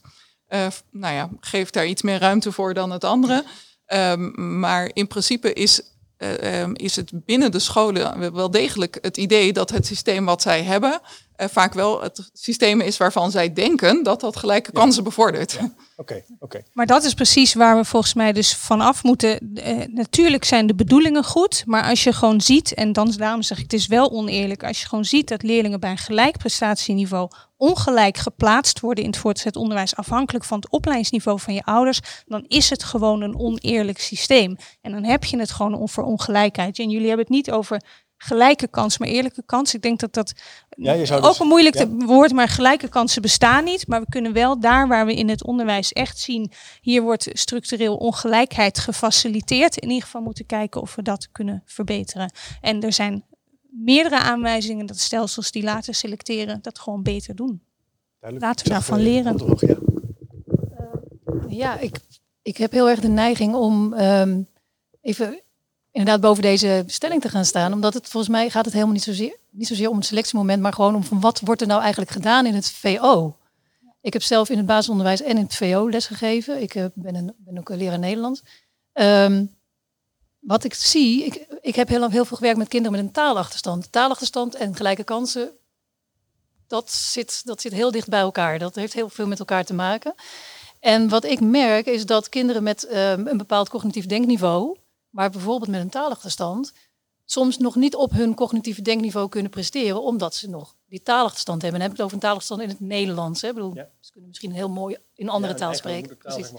uh, nou ja, geeft daar iets meer ruimte voor dan het andere. Um, maar in principe is, uh, um, is het binnen de scholen wel degelijk het idee dat het systeem wat zij hebben vaak wel het systeem is waarvan zij denken dat dat gelijke kansen bevordert. [LAUGHS] Oké, oké. Okay. Maar dat is precies waar we volgens mij dus vanaf moeten. Uh, natuurlijk zijn de bedoelingen goed, maar als je gewoon ziet, en dan daarom zeg ik het is wel oneerlijk, als je gewoon ziet dat leerlingen bij een gelijk prestatieniveau ongelijk geplaatst worden in het voortgezet onderwijs, afhankelijk van het opleidingsniveau van je ouders, dan is het gewoon een oneerlijk systeem. En dan heb je het gewoon over ongelijkheid. En jullie hebben het niet over gelijke kans, maar eerlijke kans. Ik denk dat dat ja, je zou ook dus, een moeilijk ja. woord, maar gelijke kansen bestaan niet. Maar we kunnen wel daar waar we in het onderwijs echt zien, hier wordt structureel ongelijkheid gefaciliteerd. In ieder geval moeten kijken of we dat kunnen verbeteren. En er zijn meerdere aanwijzingen dat stelsels die laten selecteren dat gewoon beter doen. Duidelijk. Laten we daarvan leren. ja, ik ik heb heel erg de neiging om ehm, even inderdaad boven deze stelling te gaan staan. Omdat het volgens mij gaat het helemaal niet zozeer, niet zozeer om het selectiemoment, maar gewoon om van wat wordt er nou eigenlijk gedaan in het VO. Ik heb zelf in het basisonderwijs en in het VO lesgegeven. Ik eh, ben, ben ook een leraar Nederlands. Ehm, wat ik zie, ik, ik heb heel, heel veel gewerkt met kinderen met een taalachterstand. Taalachterstand en gelijke kansen, dat zit, dat zit heel dicht bij elkaar. Dat heeft heel veel met elkaar te maken. En wat ik merk is dat kinderen met ehm, een bepaald cognitief denkniveau, maar bijvoorbeeld met een taalachterstand, soms nog niet op hun cognitieve denkniveau kunnen presteren, omdat ze nog die taalachterstand hebben. En dan heb ik het over een taalachterstand in het Nederlands. Hè. Ik bedoel, Ze kunnen misschien heel mooi in andere taal spreken. Precies.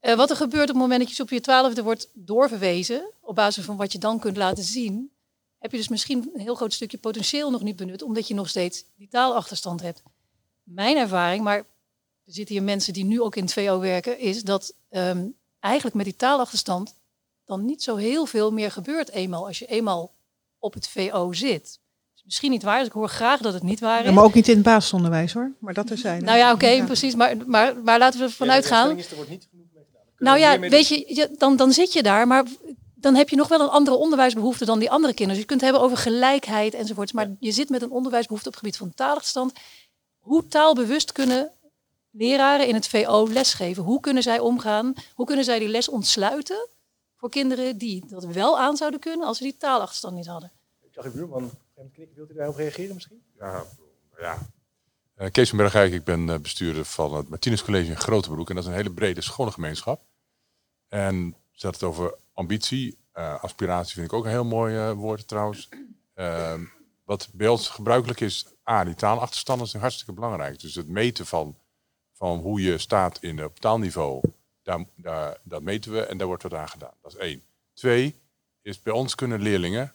Uh, wat er gebeurt op het moment dat je op je twaalfde wordt doorverwezen, op basis van wat je dan kunt laten zien, heb je dus misschien een heel groot stukje potentieel nog niet benut, omdat je nog steeds die taalachterstand hebt. Mijn ervaring, maar er zitten hier mensen die nu ook in het VO werken, is dat um, eigenlijk met die taalachterstand dan niet zo heel veel meer gebeurt eenmaal als je eenmaal op het VO zit. Is misschien niet waar, dus ik hoor graag dat het niet waar is. Ja, maar ook niet in het basisonderwijs hoor, maar dat er zijn. Nou ja, oké, okay, ja. precies, maar, maar, maar laten we ervan uitgaan. Nou ja, weet je, dan, dan zit je daar, maar dan heb je nog wel een andere onderwijsbehoefte dan die andere kinderen. Dus je kunt het hebben over gelijkheid enzovoorts, maar je zit met een onderwijsbehoefte op het gebied van taalachterstand. Hoe taalbewust kunnen leraren in het VO lesgeven? Hoe kunnen zij omgaan? Hoe kunnen zij die les ontsluiten voor kinderen die dat wel aan zouden kunnen als ze die taalachterstand niet hadden? Ik zag uw buurman knikken. Wilt u daarop reageren misschien? Ja, ja. Uh, Kees van Bergijk, ik ben uh, bestuurder van het Martinus College in Grotebroek. En dat is een hele brede scholengemeenschap. En zet het over ambitie. Uh, aspiratie vind ik ook een heel mooi woord trouwens. Ehm, wat bij ons gebruikelijk is, A, die taalachterstanden zijn hartstikke belangrijk. Dus het meten van, van hoe je staat in, op taalniveau, daar, daar, dat meten we en daar wordt wat aan gedaan. Dat is één. Twee, is bij ons kunnen leerlingen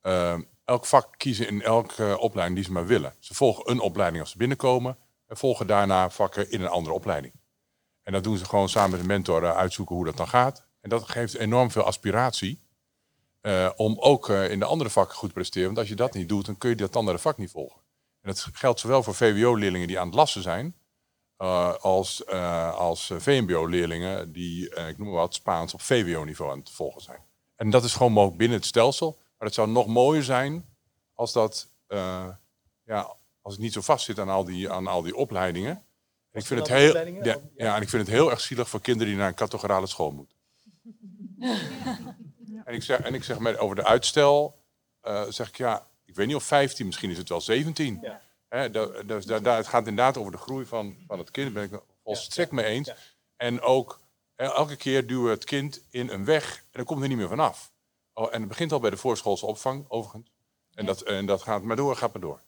ehm, elk vak kiezen in elke opleiding die ze maar willen. Ze volgen een opleiding als ze binnenkomen en volgen daarna vakken in een andere opleiding. En dat doen ze gewoon samen met een mentor uh, uitzoeken hoe dat dan gaat. En dat geeft enorm veel aspiratie uh, om ook in de andere vakken goed te presteren. Want als je dat niet doet, dan kun je dat andere vak niet volgen. En dat geldt zowel voor VWO-leerlingen die aan het lassen zijn, als, als VMBO-leerlingen die, ik noem maar wat, Spaans op VWO-niveau aan het volgen zijn. En dat is gewoon mogelijk binnen het stelsel. Maar het zou nog mooier zijn als dat, ja, als het niet zo vast zit aan al die, aan al die opleidingen. Ik vind, het heel, ja, ja, en ik vind het heel erg zielig voor kinderen die naar een categorale school moeten. [LAUGHS] en, ik zeg, en ik zeg met, over de uitstel, uh, zeg ik ja, ik weet niet of 15, misschien is het wel 17. Ja. Hè, dat, dat, het gaat inderdaad over de groei van, van het kind, daar ben ik het volstrekt mee eens. En ook elke keer duwen we het kind in een weg en dan komt er niet meer vanaf. Oh, en het begint al bij de voorschoolse opvang, overigens. En, dat, en dat gaat maar door, gaat maar door.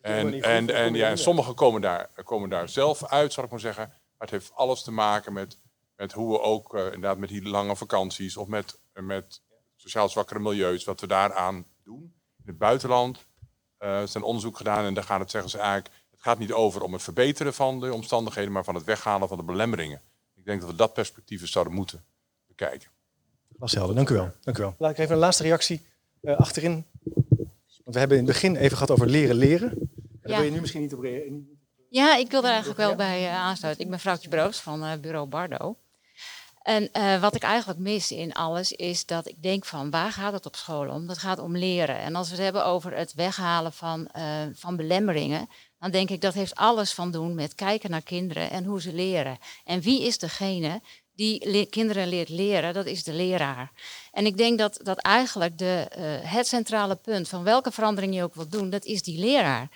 En, en, en ja, sommigen komen daar, komen daar zelf uit, zal ik maar zeggen. Maar het heeft alles te maken met, met hoe we ook uh, inderdaad met die lange vakanties of met, met sociaal zwakkere milieus, wat we daaraan doen. In het buitenland uh, is een onderzoek gedaan en daar gaat het, zeggen ze eigenlijk, het gaat niet over om het verbeteren van de omstandigheden, maar van het weghalen van de belemmeringen. Ik denk dat we dat perspectief eens zouden moeten bekijken. Was helder, dank u wel. Dank u wel. Laat ik even een laatste reactie uh, achterin. Want we hebben in het begin even gehad over leren leren. Daar ja. wil je nu misschien niet op reageren. Ja, ik wil er eigenlijk wel bij uh, aansluiten. Ik ben vrouwtje Broos van uh, bureau Bardo. En uh, wat ik eigenlijk mis in alles is dat ik denk van waar gaat het op school om? Dat gaat om leren. En als we het hebben over het weghalen van, van belemmeringen, dan denk ik dat heeft alles van doen met kijken naar kinderen en hoe ze leren. En wie is degene die kinderen leert leren, dat is de leraar. En ik denk dat, dat eigenlijk de, uh, het centrale punt van welke verandering je ook wilt doen, dat is die leraar.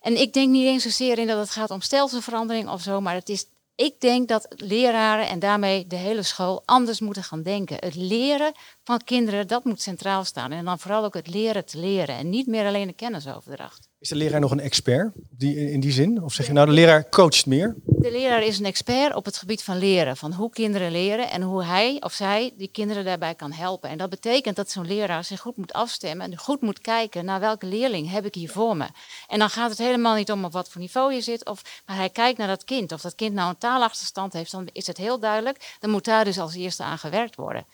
En ik denk niet eens zozeer in dat het gaat om stelselverandering of zo, maar het is, ik denk dat leraren en daarmee de hele school anders moeten gaan denken. Het leren van kinderen, dat moet centraal staan. En dan vooral ook het leren te leren en niet meer alleen de kennisoverdracht. Is de leraar nog een expert die, in die zin? Of zeg je nou, de leraar coacht meer? De leraar is een expert op het gebied van leren. Van hoe kinderen leren en hoe hij of zij die kinderen daarbij kan helpen. En dat betekent dat zo'n leraar zich goed moet afstemmen en goed moet kijken naar welke leerling heb ik hier voor me. En dan gaat het helemaal niet om op wat voor niveau je zit, of, maar hij kijkt naar dat kind. Of dat kind nou een taalachterstand heeft, dan is het heel duidelijk. Dan moet daar dus als eerste aan gewerkt worden.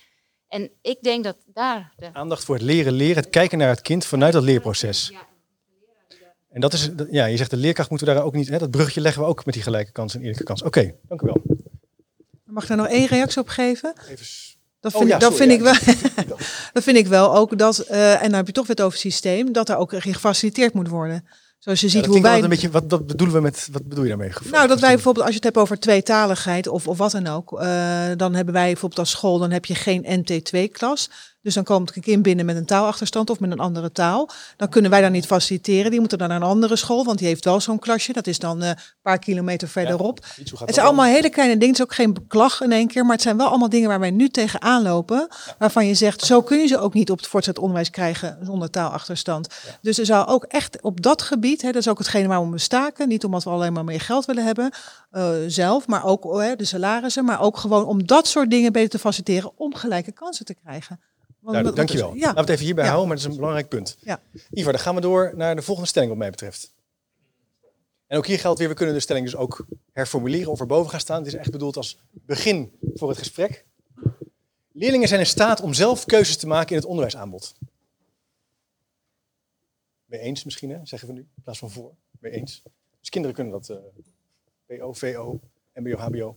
En ik denk dat daar... De... Aandacht voor het leren leren, het kijken naar het kind vanuit dat leerproces. Ja. En dat is, ja, je zegt de leerkracht moeten we daar ook niet, hè, dat bruggetje leggen we ook met die gelijke kans en eerlijke kans. Oké, okay, dank u wel. Mag ik daar nog één reactie op geven? Even Dat Oh vind, ja, ik, dat sorry, vind ja. ik wel. [LAUGHS] dat vind ik wel ook dat, eh, en dan heb je toch weer het over systeem, dat er ook gefaciliteerd moet worden. Zoals je ziet hoe wij. een beetje, wat, wat bedoelen we met, wat bedoel je daarmee? Nou, dat wij bijvoorbeeld, als je het hebt over tweetaligheid of, of wat dan ook, eh, dan hebben wij bijvoorbeeld als school, dan heb je geen NT2-klas. Dus dan komt een kind binnen met een taalachterstand of met een andere taal. Dan kunnen wij dan niet faciliteren. Die moeten dan naar een andere school, want die heeft wel zo'n klasje. Dat is dan eh, een paar kilometer verderop. Het zijn dan? allemaal hele kleine dingen. Het is ook geen beklag in één keer. Maar het zijn wel allemaal dingen waar wij nu tegenaan lopen. Waarvan je zegt, zo kun je ze ook niet op het voortgezet onderwijs krijgen zonder taalachterstand. Dus er zou ook echt op dat gebied, hè, dat is ook hetgene waarom we staken. Niet omdat we alleen maar meer geld willen hebben eh, zelf, maar ook oh, hè, de salarissen. Maar ook gewoon om dat soort dingen beter te faciliteren om gelijke kansen te krijgen. Nou, want- dankjewel. Ja. Laten we het even hierbij Ja. houden, maar dat is een belangrijk punt. Ja. Ivar, dan gaan we door naar de volgende stelling wat mij betreft. En ook hier geldt weer, we kunnen de stelling dus ook herformuleren of erboven gaan staan. Het is echt bedoeld als begin voor het gesprek. Leerlingen zijn in staat om zelf keuzes te maken in het onderwijsaanbod. Mee eens misschien, hè? zeggen we nu, in plaats van voor. Mee eens. Dus kinderen kunnen dat eh PO, VO, MBO, HBO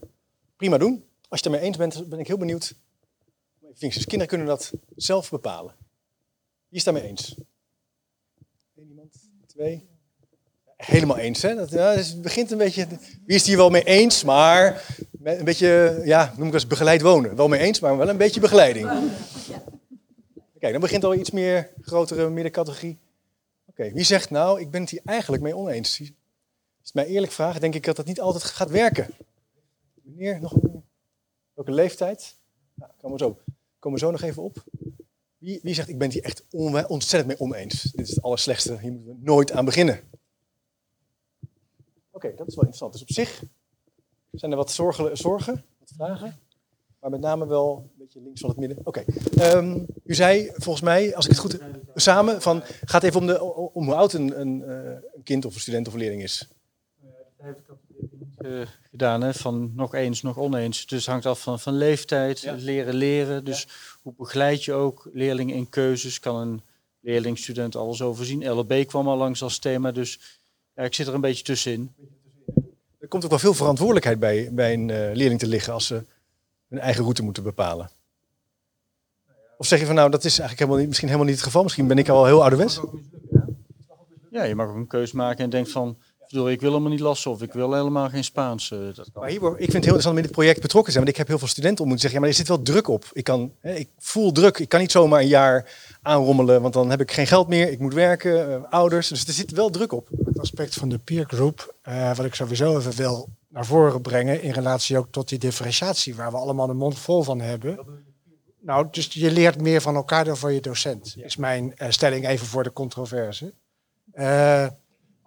prima doen. Als je het ermee eens bent, ben ik heel benieuwd. Kinderen kunnen dat zelf bepalen. Wie is daarmee eens? Eén iemand? Twee? Helemaal eens, hè? Dat, ja, dus het begint een beetje... Wie is het hier wel mee eens, maar een beetje, ja, noem ik als begeleid wonen. Wel mee eens, maar wel een beetje begeleiding. Kijk, dan begint al iets meer grotere middencategorie. Oké, wie zegt nou, ik ben het hier eigenlijk mee oneens? Als het mij eerlijk vraagt, denk ik dat dat niet altijd gaat werken. Meneer, nog een... Welke leeftijd? Nou, komen, we zo, komen we zo nog even op. Wie, wie zegt, ik ben het hier echt ontzettend mee oneens. Dit is het allerslechtste, hier moeten we nooit aan beginnen. Oké, dat is wel interessant. Dus op zich zijn er wat zorgen, zorgen wat vragen. Maar met name wel een beetje links van het midden. Oké, ehm, u zei volgens mij, als ik het goed samen, van, gaat even om, de, om hoe oud een, een, eh, kind of een student of een leerling is. Eh, gedaan, hè, van nog eens, nog oneens. Dus het hangt af van, van leeftijd, leren leren. Dus hoe begeleid je ook leerlingen in keuzes? Kan een leerling, student alles overzien? LLB kwam al langs als thema, dus ja, ik zit er een beetje tussenin. Er komt ook wel veel verantwoordelijkheid bij, bij een eh, leerling te liggen als ze hun eigen route moeten bepalen. Of zeg je van nou, dat is eigenlijk helemaal niet, misschien helemaal niet het geval. Misschien ben ik al heel ouderwets. Ja, je mag ook een keus maken en denkt van, bedoel, ik wil helemaal niet lassen of ik wil helemaal geen Spaans. eh, dat. Maar hier, ik vind het heel interessant om in dit project betrokken te zijn. Want ik heb heel veel studenten ontmoet die zeggen, ja, maar er zit wel druk op. Ik, kan, hè, ik voel druk. Ik kan niet zomaar een jaar aanrommelen, want dan heb ik geen geld meer. Ik moet werken, eh, ouders. Dus er zit wel druk op. Het aspect van de peer group, eh, wat ik sowieso even wil naar voren brengen, in relatie ook tot die differentiatie, waar we allemaal de mond vol van hebben. Nou, dus je leert meer van elkaar dan van je docent, is mijn eh, stelling even voor de controverse.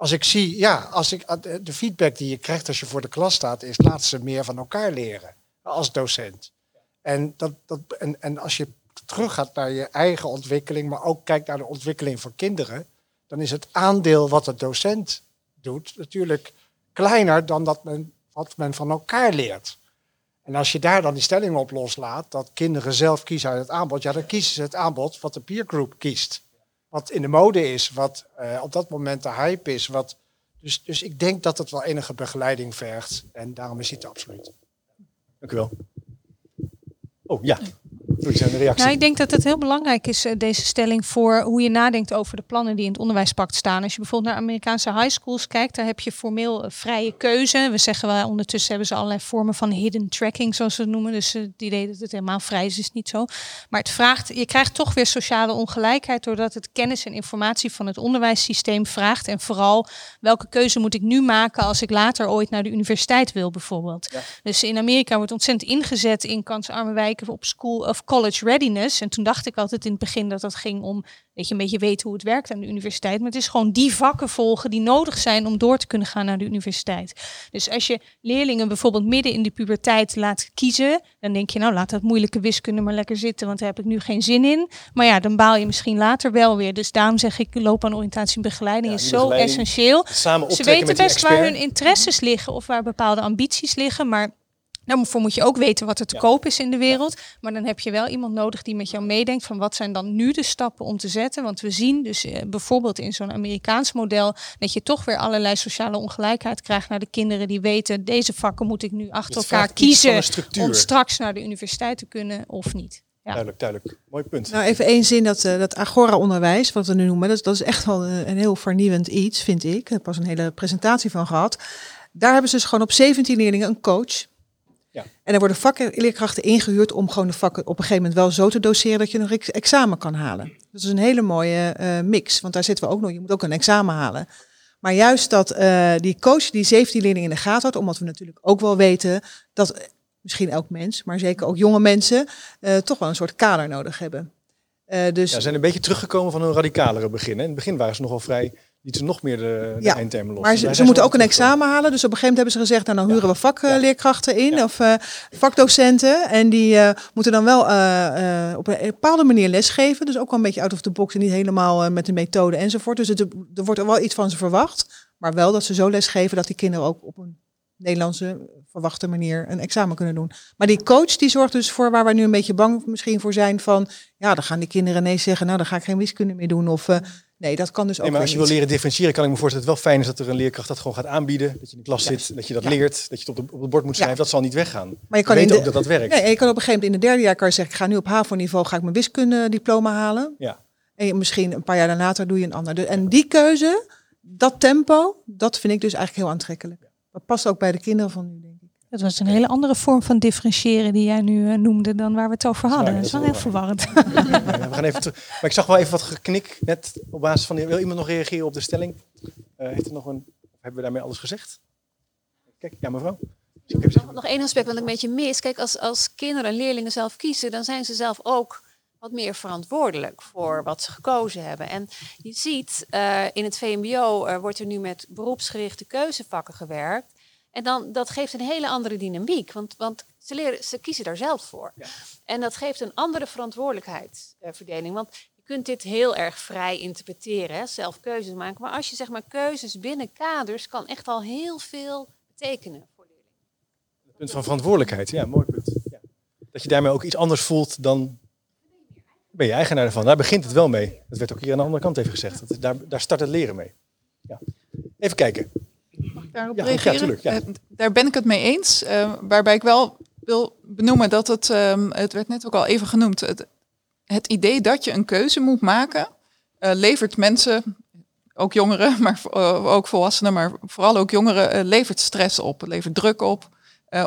Als ik zie, ja, als ik, eh, de de feedback die je krijgt als je voor de klas staat, is laat ze meer van elkaar leren als docent. En, dat, dat, en, en als je teruggaat naar je eigen ontwikkeling, maar ook kijkt naar de ontwikkeling van kinderen, dan is het aandeel wat de docent doet natuurlijk kleiner dan dat men, wat men van elkaar leert. En als je daar dan die stelling op loslaat, dat kinderen zelf kiezen uit het aanbod, ja, dan kiezen ze het aanbod wat de peergroup kiest. Wat in de mode is, wat eh, op dat moment de hype is. Wat, dus, dus ik denk dat het wel enige begeleiding vergt. En daarom is het absoluut. Dank u wel. Oh ja, Zijn. Nou, ik denk dat het heel belangrijk is, eh, deze stelling, voor hoe je nadenkt over de plannen die in het onderwijspact staan. Als je bijvoorbeeld naar Amerikaanse high schools kijkt, daar heb je formeel eh, vrije keuze. We zeggen wel, ondertussen hebben ze allerlei vormen van hidden tracking, zoals ze het noemen. Dus eh, het idee dat het helemaal vrij is, is niet zo. Maar het vraagt, je krijgt toch weer sociale ongelijkheid, doordat het kennis en informatie van het onderwijssysteem vraagt. En vooral, welke keuze moet ik nu maken als ik later ooit naar de universiteit wil, bijvoorbeeld. Dus in Amerika wordt ontzettend ingezet in kansarme wijken op school of college readiness. En toen dacht ik altijd in het begin dat dat ging om dat je een beetje weet hoe het werkt aan de universiteit. Maar het is gewoon die vakken volgen die nodig zijn om door te kunnen gaan naar de universiteit. Dus als je leerlingen bijvoorbeeld midden in de puberteit laat kiezen, dan denk je nou laat dat moeilijke wiskunde maar lekker zitten, want daar heb ik nu geen zin in. Maar ja, dan baal je misschien later wel weer. Dus daarom zeg ik loopbaanoriëntatie en begeleiding Ja, is zo essentieel. samen Ze weten best waar hun interesses liggen of waar bepaalde ambities liggen, maar Daarvoor moet je ook weten wat er te koop is in de wereld. Maar dan heb je wel iemand nodig die met jou meedenkt van wat zijn dan nu de stappen om te zetten. Want we zien dus eh, bijvoorbeeld in zo'n Amerikaans model dat je toch weer allerlei sociale ongelijkheid krijgt naar de kinderen die weten deze vakken moet ik nu achter Dus het elkaar kiezen om straks naar de universiteit te kunnen of niet. Ja. Duidelijk, duidelijk. Mooi punt. Nou, even één zin, dat, eh, dat Agora-onderwijs, wat we nu noemen, dat, is- dat is echt wel een, een heel vernieuwend iets, vind ik. Ik heb pas een hele presentatie van gehad. Daar hebben ze dus gewoon op 17 leerlingen een coach. Ja. En er worden vakleerkrachten ingehuurd om gewoon de vakken op een gegeven moment wel zo te doseren dat je nog ex- examen kan halen. Dat is een hele mooie eh, mix, want daar zitten we ook nog. Je moet ook een examen halen. Maar juist dat eh, die coach die 17 leerlingen in de gaten houdt, omdat we natuurlijk ook wel weten dat eh, misschien elk mens, maar zeker ook jonge mensen, toch wel een soort kader nodig hebben. Dus Ja, ze zijn een beetje teruggekomen van hun radicalere begin. hè. In het begin waren ze nogal vrij, ze nog meer de, de Ja, eindtermen los. Maar ze, moeten ook een examen halen. Dus op een gegeven moment hebben ze gezegd, nou dan huren we vakleerkrachten in of eh, vakdocenten. En die eh, moeten dan wel eh, eh, op een bepaalde manier lesgeven. Dus ook wel een beetje out of the box en niet helemaal eh, met de methode enzovoort. Dus het, er wordt er wel iets van ze verwacht. Maar wel dat ze zo lesgeven dat die kinderen ook op een Nederlandse verwachte manier een examen kunnen doen. Maar die coach die zorgt dus voor waar wij nu een beetje bang misschien voor zijn van, ja dan gaan die kinderen ineens zeggen, nou dan ga ik geen wiskunde meer doen. Of eh, nee, dat kan dus ook Nee, maar als je wil leren differentiëren, kan ik me voorstellen dat het wel fijn is dat er een leerkracht dat gewoon gaat aanbieden. Dat je in de klas zit, dat je dat leert, dat je het op, de, op het bord moet schrijven. Dat zal niet weggaan. Maar je kan We in weten de- ook dat dat werkt. Nee, je kan op een gegeven moment in het derde jaar kan je zeggen, ik ga nu op HAVO-niveau ga ik mijn wiskundediploma halen. Ja. En misschien een paar jaar later doe je een ander. De- En die keuze, dat tempo, dat vind ik dus eigenlijk heel aantrekkelijk. Dat past ook bij de kinderen van nu. Dat was een hele andere vorm van differentiëren die jij nu eh, noemde dan waar we het over hadden. Dat is wel heel verwarrend. Ja, we gaan even terug. Maar ik zag wel even wat geknik net op basis van... die- Wil iemand nog reageren op de stelling? Eh, heeft er nog een... of Hebben we daarmee alles gezegd? Kijk, ja mevrouw. Ik heb Nog één aspect wat ik een beetje mis. Kijk, als, als kinderen en leerlingen zelf kiezen, dan zijn ze zelf ook wat meer verantwoordelijk voor wat ze gekozen hebben. En je ziet, eh, in het VMBO eh, wordt er nu met beroepsgerichte keuzevakken gewerkt. En dan, dat geeft een hele andere dynamiek, want, want ze, leren, ze kiezen daar zelf voor. En dat geeft een andere verantwoordelijkheidsverdeling. Want je kunt dit heel erg vrij interpreteren, hè, zelf keuzes maken. Maar als je zeg maar keuzes binnen kaders, kan echt al heel veel betekenen. Het punt van verantwoordelijkheid, ja, mooi punt. Ja. Dat je daarmee ook iets anders voelt dan... Ben je eigenaar ervan? Daar begint het wel mee. Dat werd ook hier aan de andere kant even gezegd. Dat, daar, daar start het leren mee. Ja. Even kijken. Daarop Ja, reageren? ja, tuurlijk, ja. Eh, daar ben ik het mee eens. eh, waarbij ik wel wil benoemen dat het, ehm, het werd net ook al even genoemd, het, het idee dat je een keuze moet maken, eh, levert mensen, ook jongeren, [LAUGHS] maar ook volwassenen, maar vooral ook jongeren, levert stress op, levert druk op.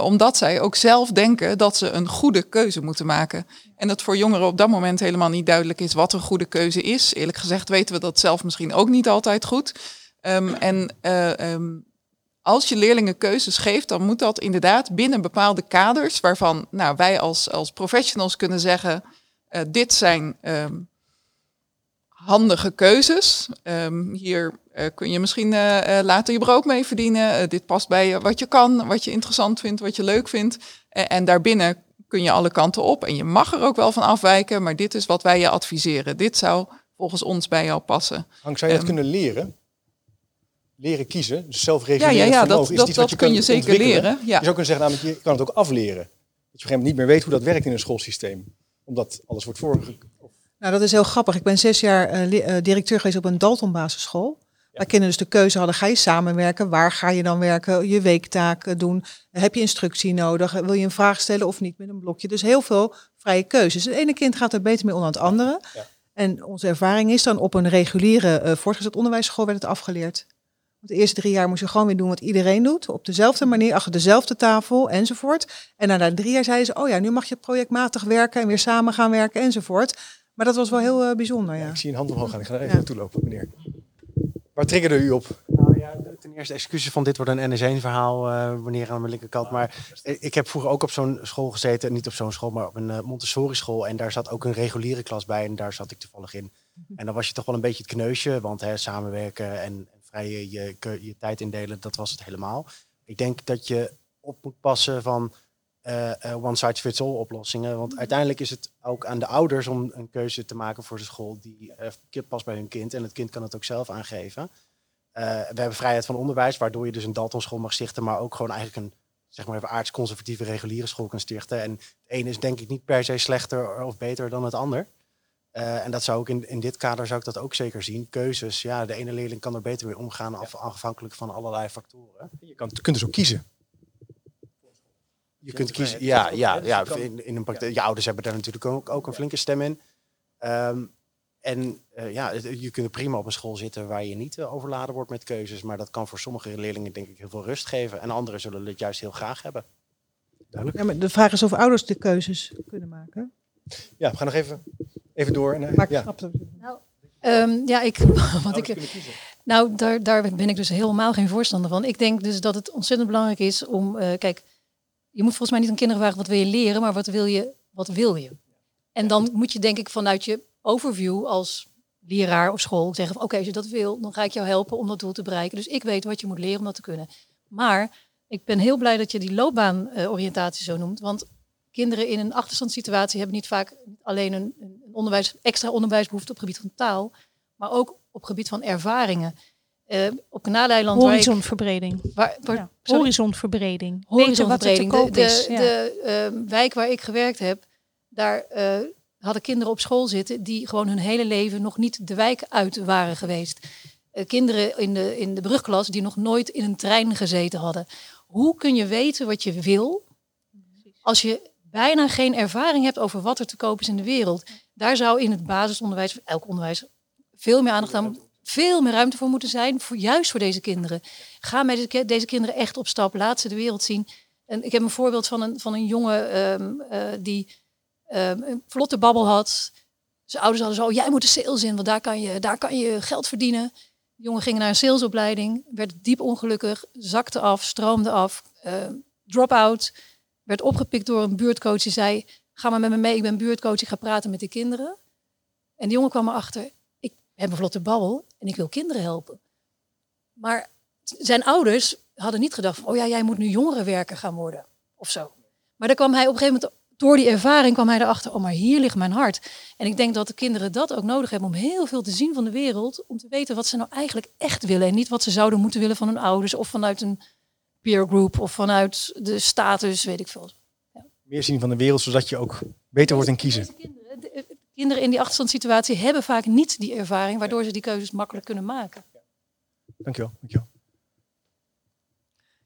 omdat zij ook zelf denken dat ze een goede keuze moeten maken. En dat voor jongeren op dat moment helemaal niet duidelijk is wat een goede keuze is. Eerlijk gezegd weten we dat zelf misschien ook niet altijd goed. Ehm, en eh, ehm, als je leerlingen keuzes geeft, dan moet dat inderdaad binnen bepaalde kaders, waarvan nou, wij als, als professionals kunnen zeggen, eh, dit zijn ehm, handige keuzes. Ehm, hier eh, kun je misschien eh, later je brood mee verdienen. Dit past bij je wat je kan, wat je interessant vindt, wat je leuk vindt. En daarbinnen kun je alle kanten op. En je mag er ook wel van afwijken, maar dit is wat wij je adviseren. Dit zou volgens ons bij jou passen. Hank, zou je dat Ehm, kunnen leren? Leren kiezen, dus Ja, zelfreguleren. ja, ja, dat- vermogen. Is dat- iets dat wat je kun je zeker ontwikkelen? leren, ja. Je zou kunnen zeggen, namelijk, je kan het ook afleren. Dat je op een gegeven moment niet meer weet hoe dat werkt in een schoolsysteem. Omdat alles wordt voorge... Nou, dat is heel grappig. Ik ben zes jaar eh, eh, directeur geweest op een Dalton basisschool. Waar kinderen dus de keuze hadden, ga je samenwerken? Waar ga je dan werken? Je weektaken doen? Heb je instructie nodig? Wil je een vraag stellen of niet met een blokje? Dus heel veel vrije keuzes. Het ene kind gaat er beter mee om dan het andere. En onze ervaring is dan op een reguliere eh voortgezet onderwijsschool werd het afgeleerd. Want de eerste drie jaar moest je gewoon weer doen wat iedereen doet. Op dezelfde manier, achter dezelfde tafel enzovoort. En na drie jaar zeiden ze, oh ja, nu mag je projectmatig werken en weer samen gaan werken enzovoort. Maar dat was wel heel eh, bijzonder, ja. Ik zie een hand omhoog gaan. Ik ga er even naartoe lopen, meneer. Waar triggerde u op? Nou ja, ten eerste excuses van dit wordt een NS1-verhaal, eh wanneer aan mijn linkerkant. Maar ik heb vroeger ook op zo'n school gezeten, niet op zo'n school, maar op een eh, Montessori-school. En daar zat ook een reguliere klas bij en daar zat ik toevallig in. En dan was je toch wel een beetje het kneusje, want hè, samenwerken en, je, je, je tijd indelen, dat was het helemaal. Ik denk dat je op moet passen van eh, eh, one-size-fits-all oplossingen. Want uiteindelijk is het ook aan de ouders om een keuze te maken voor de school die eh, past bij hun kind. En het kind kan het ook zelf aangeven. We hebben vrijheid van onderwijs, waardoor je dus een Dalton school mag stichten, maar ook gewoon eigenlijk een zeg maar even aardsconservatieve reguliere school kan stichten. En het ene is denk ik niet per se slechter of beter dan het ander. Uh, en dat zou ik in, in dit kader zou ik dat ook zeker zien. Keuzes, ja, de ene leerling kan er beter mee omgaan, af, afhankelijk van allerlei factoren. Je kan, je kunt dus ook kiezen. Je kunt kiezen, ja, ja, ja. In, in een praktijk, je ouders hebben daar natuurlijk ook, ook een flinke stem in. Um, en uh, ja, je kunt prima op een school zitten waar je niet uh, overladen wordt met keuzes. Maar dat kan voor sommige leerlingen denk ik heel veel rust geven. En anderen zullen het juist heel graag hebben. Duidelijk. Ja, maar de vraag is of ouders de keuzes kunnen maken. Ja, we gaan nog even, even door. En, uh, Maak ja. Nou, um, ja, ik, [LAUGHS] wat ik, nou daar, daar ben ik dus helemaal geen voorstander van. Ik denk dus dat het ontzettend belangrijk is om, kijk, je moet volgens mij niet aan kinderen vragen wat wil je leren, maar wat wil je, wat wil je? En dan moet je denk ik vanuit je overview als leraar of school zeggen: Oké, als je dat wil, dan ga ik jou helpen om dat doel te bereiken. Dus ik weet wat je moet leren om dat te kunnen. Maar ik ben heel blij dat je die loopbaanoriëntatie zo noemt. Want kinderen in een achterstandssituatie hebben niet vaak alleen een, een onderwijs, extra onderwijsbehoefte op gebied van taal, maar ook op gebied van ervaringen. Uh, op Kanaaleiland. Horizontverbreding. Waar, waar, ja. Horizontverbreding. Horizontverbreding. De, de, ja. de uh, wijk waar ik gewerkt heb, daar uh, hadden kinderen op school zitten die gewoon hun hele leven nog niet de wijk uit waren geweest. Kinderen in de, in de brugklas die nog nooit in een trein gezeten hadden. Hoe kun je weten wat je wil als je bijna geen ervaring hebt over wat er te koop is in de wereld? Daar zou in het basisonderwijs, elk onderwijs, veel meer aandacht aan, veel meer ruimte voor moeten zijn, voor, juist voor deze kinderen. Ga met deze, kinderen echt op stap, laat ze de wereld zien. En ik heb een voorbeeld van een, van een jongen um, uh, die um, een vlotte babbel had. Zijn ouders hadden zo, jij moet de sales in, want daar kan je, daar kan je geld verdienen. De jongen ging naar een salesopleiding, werd diep ongelukkig, zakte af, stroomde af, uh, drop-out. Werd opgepikt door een buurtcoach die zei, ga maar met me mee, ik ben buurtcoach, ik ga praten met de kinderen. En die jongen kwam erachter, ik heb een vlotte babbel en ik wil kinderen helpen. Maar zijn ouders hadden niet gedacht, van, oh ja, jij moet nu jongerenwerker gaan worden, of zo. Maar daar kwam hij op een gegeven moment door die ervaring kwam hij erachter, oh maar hier ligt mijn hart. En ik denk dat de kinderen dat ook nodig hebben om heel veel te zien van de wereld, om te weten wat ze nou eigenlijk echt willen en niet wat ze zouden moeten willen van hun ouders of vanuit een peer group of vanuit de status, weet ik veel. Ja. Meer zien van de wereld, zodat je ook beter wordt in kiezen. Kinderen, de, kinderen in die achterstandssituatie hebben vaak niet die ervaring, waardoor ze die keuzes makkelijk kunnen maken. Dankjewel. Dankjewel.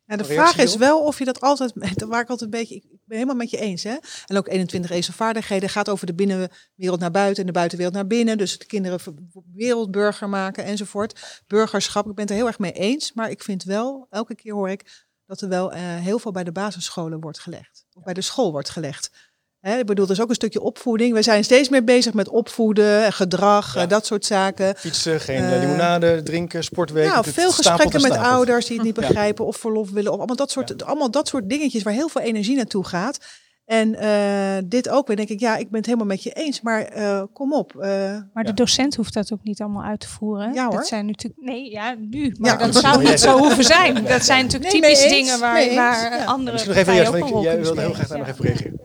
Ja, de vraag is wel of je dat altijd, waar ik altijd een beetje, ik ben helemaal met je eens. Hè? En ook 21 ESO vaardigheden gaat over de binnenwereld naar buiten en de buitenwereld naar binnen. Dus de kinderen wereldburger maken enzovoort. Burgerschap, ik ben het er heel erg mee eens. Maar ik vind wel, elke keer hoor ik dat er wel uh, heel veel bij de basisscholen wordt gelegd. Of bij de school wordt gelegd. Hè, ik bedoel, er is ook een stukje opvoeding. We zijn steeds meer bezig met opvoeden, gedrag, ja. dat soort zaken. Fietsen, geen uh, limonade, drinken, sportweken. Nou, veel gesprekken met ouders die het niet begrijpen ja. of verlof willen. Of allemaal dat, soort, ja. allemaal dat soort dingetjes waar heel veel energie naartoe gaat. En uh, dit ook weer denk ik, ja, ik ben het helemaal met je eens, maar uh, kom op. Uh, maar de docent hoeft dat ook niet allemaal uit te voeren. Ja hoor. Dat zijn natuurlijk, nee, ja, nu. Maar ja, dat zou [LAUGHS] niet zo hoeven zijn. Dat zijn natuurlijk nee, typisch dingen waar, waar ja. andere Misschien nog even, jij wilde heel graag daar nog even reageren.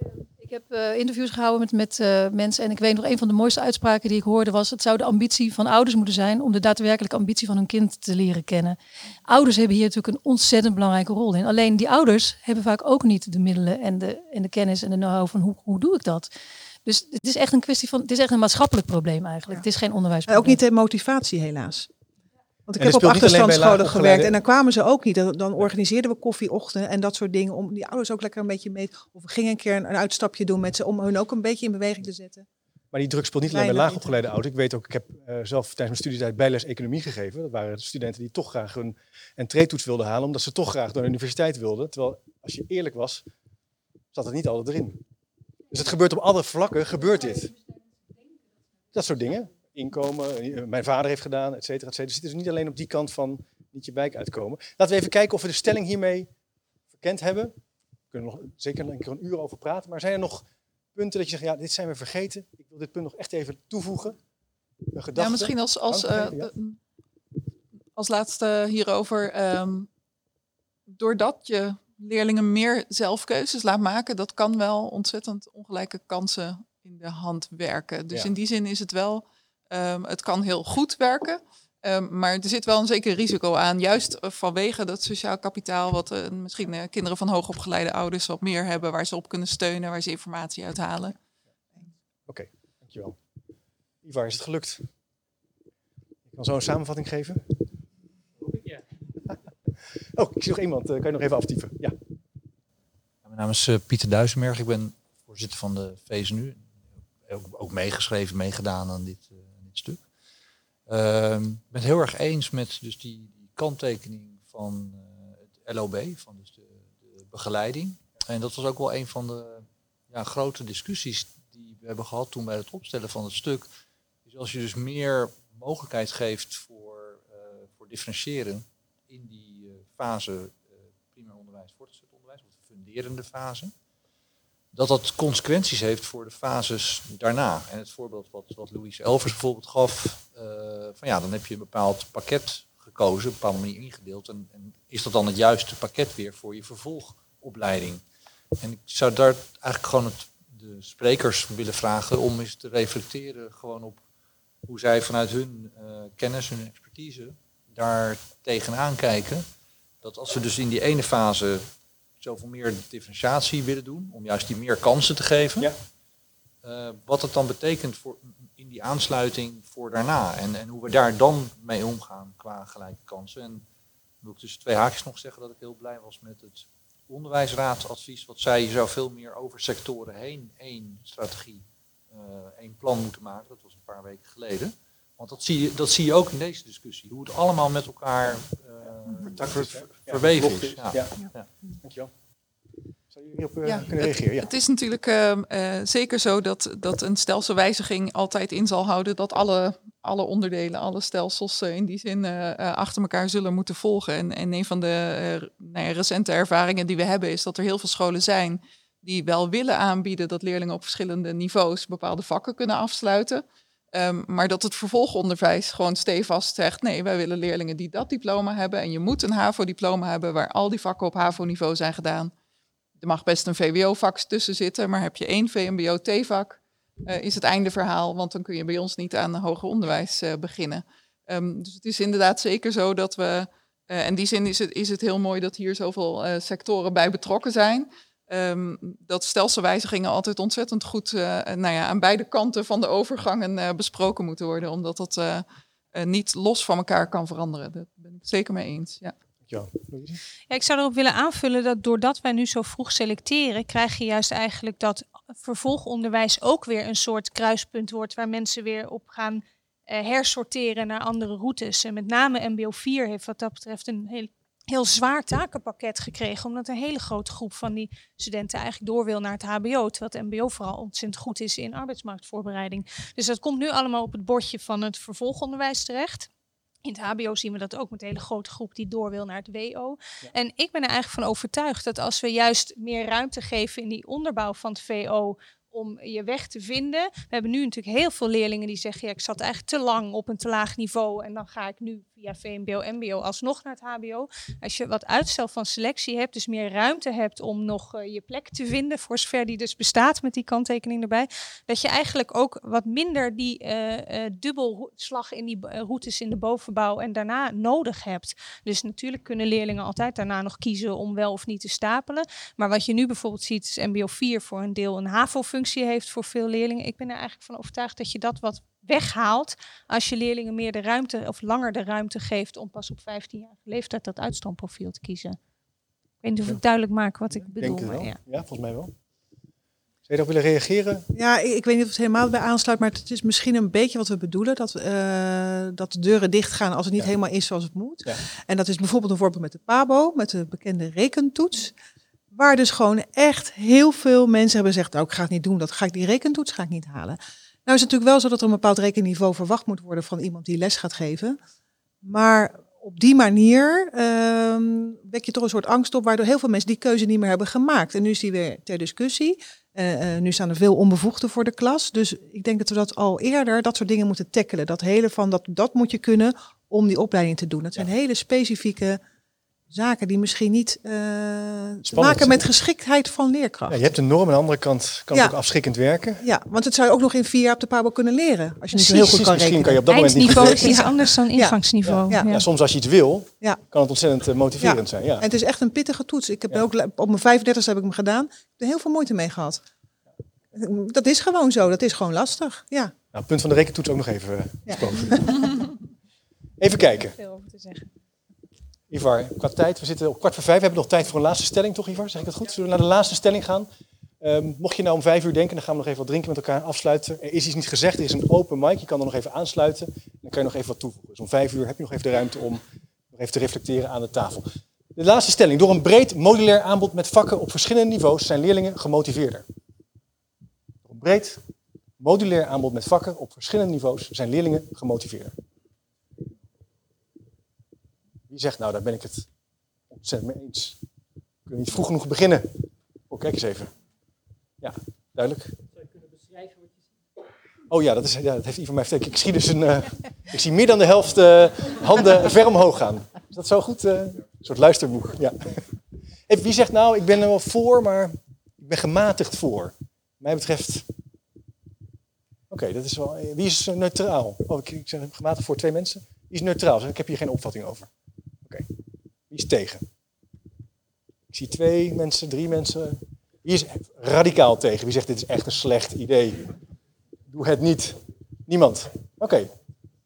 Ik heb uh, interviews gehouden met, met uh, mensen en ik weet nog een van de mooiste uitspraken die ik hoorde was: het zou de ambitie van ouders moeten zijn om de daadwerkelijke ambitie van hun kind te leren kennen. Ouders hebben hier natuurlijk een ontzettend belangrijke rol in. Alleen die ouders hebben vaak ook niet de middelen en de, en de kennis en de know-how van hoe, hoe doe ik dat. Dus het is echt een kwestie van, het is echt een maatschappelijk probleem eigenlijk. Ja. Het is geen onderwijsprobleem. Ook niet de motivatie helaas. Want ik heb op achterstandsscholen gewerkt en dan kwamen ze ook niet. Dan, dan organiseerden we koffieochtenden en dat soort dingen om die ouders ook lekker een beetje mee. Of we gingen een keer een, een uitstapje doen met ze om hun ook een beetje in beweging te zetten. Maar die druk speelt niet alleen bij laagopgeleide ouders. Ik weet ook, ik heb uh, zelf tijdens mijn studietijd bijles economie gegeven. Dat waren studenten die toch graag hun entree-toets wilden halen, omdat ze toch graag naar de universiteit wilden. Terwijl, als je eerlijk was, zat het niet altijd erin. Dus het gebeurt op alle vlakken, gebeurt dit. Dat soort dingen inkomen, mijn vader heeft gedaan, et cetera, et cetera. Dus het is niet alleen op die kant van niet je wijk uitkomen. Laten we even kijken of we de stelling hiermee verkend hebben. We kunnen nog zeker een keer een uur over praten. Maar zijn er nog punten dat je zegt, ja, dit zijn we vergeten. Ik wil dit punt nog echt even toevoegen. Een gedachte. Ja, misschien als, als, uh, ja. als laatste hierover. Um, doordat je leerlingen meer zelfkeuzes laat maken, dat kan wel ontzettend ongelijke kansen in de hand werken. Dus ja. in die zin is het wel Um, het kan heel goed werken. Ehm, maar er zit wel een zeker risico aan, juist eh, vanwege dat sociaal kapitaal, wat uh, misschien uh, kinderen van hoogopgeleide ouders wat meer hebben, waar ze op kunnen steunen, waar ze informatie uithalen. Oké, okay, dankjewel. Ivar, is het gelukt? Ik kan zo een samenvatting geven. Ja. oh, ik zie nog iemand. kan je nog even aftypen? Ja. Mijn naam is Pieter Duisenberg. Ik ben voorzitter van de VSNU. Ook, ook meegeschreven, meegedaan aan dit, stuk. Uh, ik ben het heel erg eens met dus die, die kanttekening van uh, het LOB, van dus de, de, begeleiding. En dat was ook wel een van de ja, grote discussies die we hebben gehad toen bij het opstellen van het stuk. Dus als je dus meer mogelijkheid geeft voor, uh, voor differentiëren in die uh, fase primair onderwijs, voortgezet onderwijs, of de funderende fase, dat dat consequenties heeft voor de fases daarna. En het voorbeeld wat, wat Louise Elvers bijvoorbeeld gaf, uh, van ja, dan heb je een bepaald pakket gekozen, een bepaalde manier ingedeeld. En, is dat dan het juiste pakket weer voor je vervolgopleiding? En ik zou daar eigenlijk gewoon de sprekers willen vragen om eens te reflecteren gewoon op hoe zij vanuit hun uh, kennis, hun expertise daar tegenaan kijken. Dat als we dus in die ene fase zoveel meer differentiatie willen doen, om juist die meer kansen te geven. Ja. Uh, wat het dan betekent voor, in die aansluiting voor daarna. En, en hoe we daar dan mee omgaan qua gelijke kansen. En wil ik tussen twee haakjes nog zeggen dat ik heel blij was met het onderwijsraadsadvies. Wat zei, je zou veel meer over sectoren heen één strategie, uh, één plan moeten maken. Dat was een paar weken geleden. Want dat zie je, dat zie je ook in deze discussie. Hoe het allemaal met elkaar uh, ver, ver, verweven is. Ja. Ja. Ja. Dankjewel. Zou jullie op uh, ja, kunnen reageren? Ja. Het, is natuurlijk uh, uh, zeker zo dat, dat een stelselwijziging altijd in zal houden dat alle, alle onderdelen, alle stelsels in die zin achter elkaar zullen moeten volgen. En, en een van de nou ja, recente ervaringen die we hebben is dat er heel veel scholen zijn die wel willen aanbieden dat leerlingen op verschillende niveaus bepaalde vakken kunnen afsluiten. Um, maar dat het vervolgonderwijs gewoon stevast zegt: nee, wij willen leerlingen die dat diploma hebben. En je moet een HAVO-diploma hebben waar al die vakken op HAVO-niveau zijn gedaan. Er mag best een VWO-vak tussen zitten, maar heb je één VMBO-T-vak, uh, is het einde verhaal. Want dan kun je bij ons niet aan hoger onderwijs uh, beginnen. Um, dus het is inderdaad zeker zo dat we. Uh, in die zin is het, is het heel mooi dat hier zoveel sectoren bij betrokken zijn. Um, dat stelselwijzigingen altijd ontzettend goed uh, nou ja, aan beide kanten van de overgangen uh, besproken moeten worden, omdat dat uh, niet los van elkaar kan veranderen. Daar ben ik het zeker mee eens. Ja. Ja, ik zou erop willen aanvullen dat doordat wij nu zo vroeg selecteren, krijg je juist eigenlijk dat vervolgonderwijs ook weer een soort kruispunt wordt waar mensen weer op gaan hersorteren naar andere routes. En met name MBO 4 heeft wat dat betreft een heel heel zwaar takenpakket gekregen. Omdat een hele grote groep van die studenten eigenlijk door wil naar het HBO. Terwijl het MBO vooral ontzettend goed is in arbeidsmarktvoorbereiding. Dus dat komt nu allemaal op het bordje van het vervolgonderwijs terecht. In het HBO zien we dat ook met een hele grote groep die door wil naar het WO. En ik ben er eigenlijk van overtuigd dat als we juist meer ruimte geven in die onderbouw van het VO om je weg te vinden. We hebben nu natuurlijk heel veel leerlingen die zeggen: ja, ik zat eigenlijk te lang op een te laag niveau en dan ga ik nu via VMBO, MBO alsnog naar het HBO. Als je wat uitstel van selectie hebt, dus meer ruimte hebt om nog uh, je plek te vinden, voor zover die dus bestaat met die kanttekening erbij, dat je eigenlijk ook wat minder die uh, uh, dubbelslag in die routes in de bovenbouw en daarna nodig hebt. Dus natuurlijk kunnen leerlingen altijd daarna nog kiezen om wel of niet te stapelen. Maar wat je nu bijvoorbeeld ziet, is MBO 4 voor een deel een HAVO-functie heeft voor veel leerlingen. Ik ben er eigenlijk van overtuigd dat je dat wat weghaalt als je leerlingen meer de ruimte of langer de ruimte geeft om pas op 15-jarige leeftijd dat uitstroomprofiel te kiezen. Ik weet niet of ik duidelijk maak wat ik bedoel. Denk maar ja. ja, volgens mij wel. Zou je erop willen reageren? Ja, ik, ik, weet niet of het helemaal bij aansluit, maar het is misschien een beetje wat we bedoelen. Dat, uh, dat de deuren dicht gaan als het niet ja. helemaal is zoals het moet. Ja. En dat is bijvoorbeeld een voorbeeld met de PABO, met de bekende rekentoets. Waar dus gewoon echt heel veel mensen hebben gezegd, nou ik ga het niet doen, dat ga ik die rekentoets ga ik niet halen. Nou is het natuurlijk wel zo dat er een bepaald rekenniveau verwacht moet worden van iemand die les gaat geven. Maar op die manier uh, wek je toch een soort angst op, waardoor heel veel mensen die keuze niet meer hebben gemaakt. En nu is die weer ter discussie. Uh, uh, nu staan er veel onbevoegden voor de klas. Dus ik denk dat we dat al eerder, dat soort dingen moeten tackelen. Dat hele van, dat, dat moet je kunnen om die opleiding te doen. Dat zijn ja. hele specifieke zaken die misschien niet uh, te maken met geschiktheid van leerkracht. Ja, je hebt een norm, aan de andere kant kan het ook afschrikkend werken. Ja, want het zou je ook nog in vier jaar op de Pabo kunnen leren. Als je niet zo heel goed kan rekenen. Kan je op dat moment niet is [LAUGHS] iets anders dan ingangsniveau. Ja. Ja. soms als je iets wil, kan het ontzettend uh, motiverend zijn. Ja. En het is echt een pittige toets. Ik heb ook op mijn 35 heb ik hem gedaan. Ik heb er heel veel moeite mee gehad. Dat is gewoon zo. Dat is gewoon lastig. Ja. Nou, punt van de rekentoets ook nog even besproken. [LAUGHS] even kijken. Veel over te zeggen. Ivar, qua tijd, we zitten op kwart voor vijf. We hebben nog tijd voor een laatste stelling, toch Ivar? Zeg ik dat goed? Zullen we naar de laatste stelling gaan? Um, mocht je nou om vijf uur denken, dan gaan we nog even wat drinken met elkaar afsluiten. Er is iets niet gezegd, er is een open mic, je kan er nog even aansluiten. Dan kan je nog even wat toevoegen. Dus om vijf uur heb je nog even de ruimte om nog even te reflecteren aan de tafel. De laatste stelling. Door een breed modulair aanbod met vakken op verschillende niveaus zijn leerlingen gemotiveerder. Door een breed modulair aanbod met vakken op verschillende niveaus zijn leerlingen gemotiveerder. Wie zegt nou, daar ben ik het ontzettend mee eens. We kunnen niet vroeg genoeg beginnen. Oh, kijk eens even. Ja, duidelijk. Zou je kunnen beschrijven wat je ziet? Oh ja, dat, is, ja, dat heeft Ivan mij verteld. Ik zie dus een, uh, ik zie meer dan de helft uh, handen [LAUGHS] ver omhoog gaan. Is dat zo goed? Uh, een soort luisterboek. Ja. Even, wie zegt nou, ik ben er wel voor, maar ik ben gematigd voor. Mij betreft. Oké, dat is wel. Wie is neutraal? Oh, ik, ik zeg gematigd voor twee mensen. Wie is neutraal? Ik heb hier geen opvatting over. Is tegen? Ik zie twee mensen, drie mensen. Wie is radicaal tegen? Wie zegt dit is echt een slecht idee? Doe het niet. Niemand. Oké.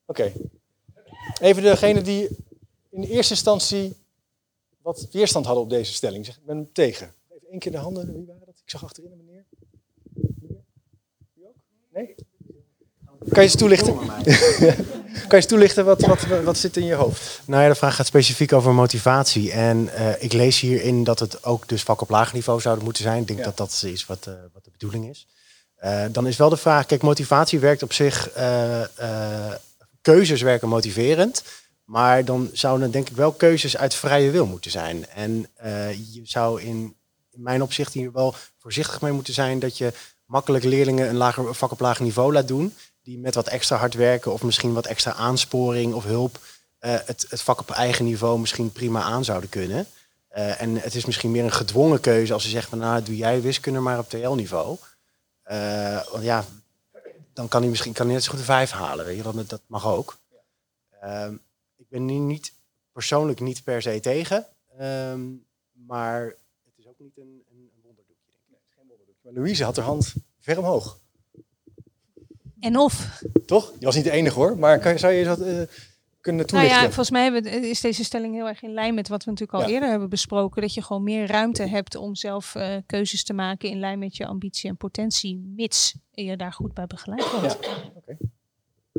Oké. Even degene die in eerste instantie wat weerstand hadden op deze stelling. Zeg, ik ben tegen. Even één keer de handen. Wie waren dat? Ik zag achterin een meneer. Wie ook? Nee? Kan je eens toelichten? [LAUGHS] kan je eens toelichten wat, wat, wat zit in je hoofd? Nou ja, de vraag gaat specifiek over motivatie. En uh, ik lees hierin dat het ook dus vak op laag niveau zouden moeten zijn. Ik denk dat dat is wat, uh, wat de bedoeling is. Uh, dan is wel de vraag, kijk, motivatie werkt op zich, keuzes werken motiverend. Maar dan zouden denk ik wel keuzes uit vrije wil moeten zijn. En je zou in, in mijn opzicht hier wel voorzichtig mee moeten zijn dat je makkelijk leerlingen een lager vak op laag niveau laat doen die met wat extra hard werken of misschien wat extra aansporing of hulp uh, het, het vak op eigen niveau misschien prima aan zouden kunnen. Uh, en het is misschien meer een gedwongen keuze als ze zeggen van nou doe jij wiskunde maar op TL-niveau. Uh, want ja, dan kan hij misschien kan hij net zo goed een vijf halen. Weet je? Dat, dat mag ook. Ehm, ik ben nu niet persoonlijk niet per se tegen. Um, maar het is ook niet een, een, wonderdoekje. Ik. Nee, geen wonderdoekje. Maar Louise had haar hand ver omhoog. En of. Toch? Je was niet de enige hoor, maar kan, zou je dat uh, kunnen toelichten? Nou ja, volgens mij hebben, is deze stelling heel erg in lijn met wat we natuurlijk al eerder hebben besproken. Dat je gewoon meer ruimte hebt om zelf uh, keuzes te maken in lijn met je ambitie en potentie, mits je daar goed bij begeleid wordt. Ja. Okay.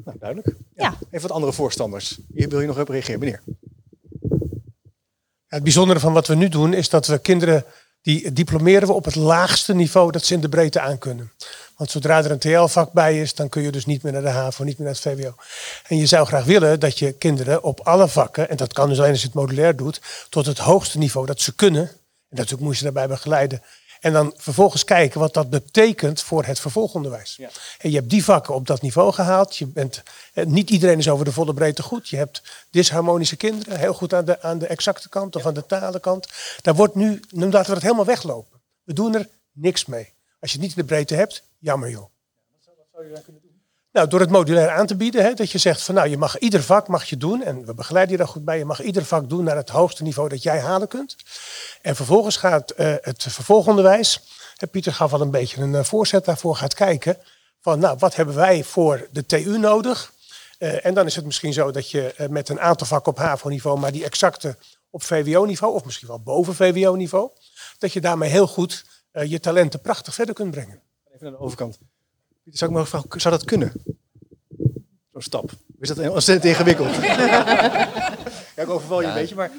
Nou, duidelijk. Ja. ja. Even wat andere voorstanders. Hier wil je nog op reageren, meneer? het bijzondere van wat we nu doen is dat we kinderen die diplomeren we op het laagste niveau dat ze in de breedte aan kunnen. Want zodra er een TL-vak bij is, dan kun je dus niet meer naar de HAVO, niet meer naar het VWO. En je zou graag willen dat je kinderen op alle vakken, en dat kan dus alleen als je het modulair doet, tot het hoogste niveau dat ze kunnen. En natuurlijk moet je daarbij begeleiden. En dan vervolgens kijken wat dat betekent voor het vervolgonderwijs. Ja. En je hebt die vakken op dat niveau gehaald. Je bent, eh, niet iedereen is over de volle breedte goed. Je hebt disharmonische kinderen, heel goed aan de, aan de exacte kant of aan de talenkant. Daar wordt nu, nu laten we het helemaal weglopen. We doen er niks mee. Als je het niet in de breedte hebt, jammer joh. Wat zou je dan kunnen doen? Nou, door het modulair aan te bieden, hè, dat je zegt van nou, je mag ieder vak mag je doen en we begeleiden je daar goed bij. Je mag ieder vak doen naar het hoogste niveau dat jij halen kunt. En vervolgens gaat uh, het vervolgonderwijs, Pieter gaf al een beetje een uh, voorzet daarvoor, gaat kijken van nou, wat hebben wij voor de TU nodig? Uh, en dan is het misschien zo dat je met een aantal vakken op HAVO-niveau, maar die exacte op VWO-niveau, of misschien wel boven VWO-niveau, dat je daarmee heel goed je talenten prachtig verder kunt brengen. Even aan de overkant. Zou ik me vragen, zou dat kunnen? Zo'n stap. Is dat ontzettend ingewikkeld? [LAUGHS] ja, ik overval je een beetje, maar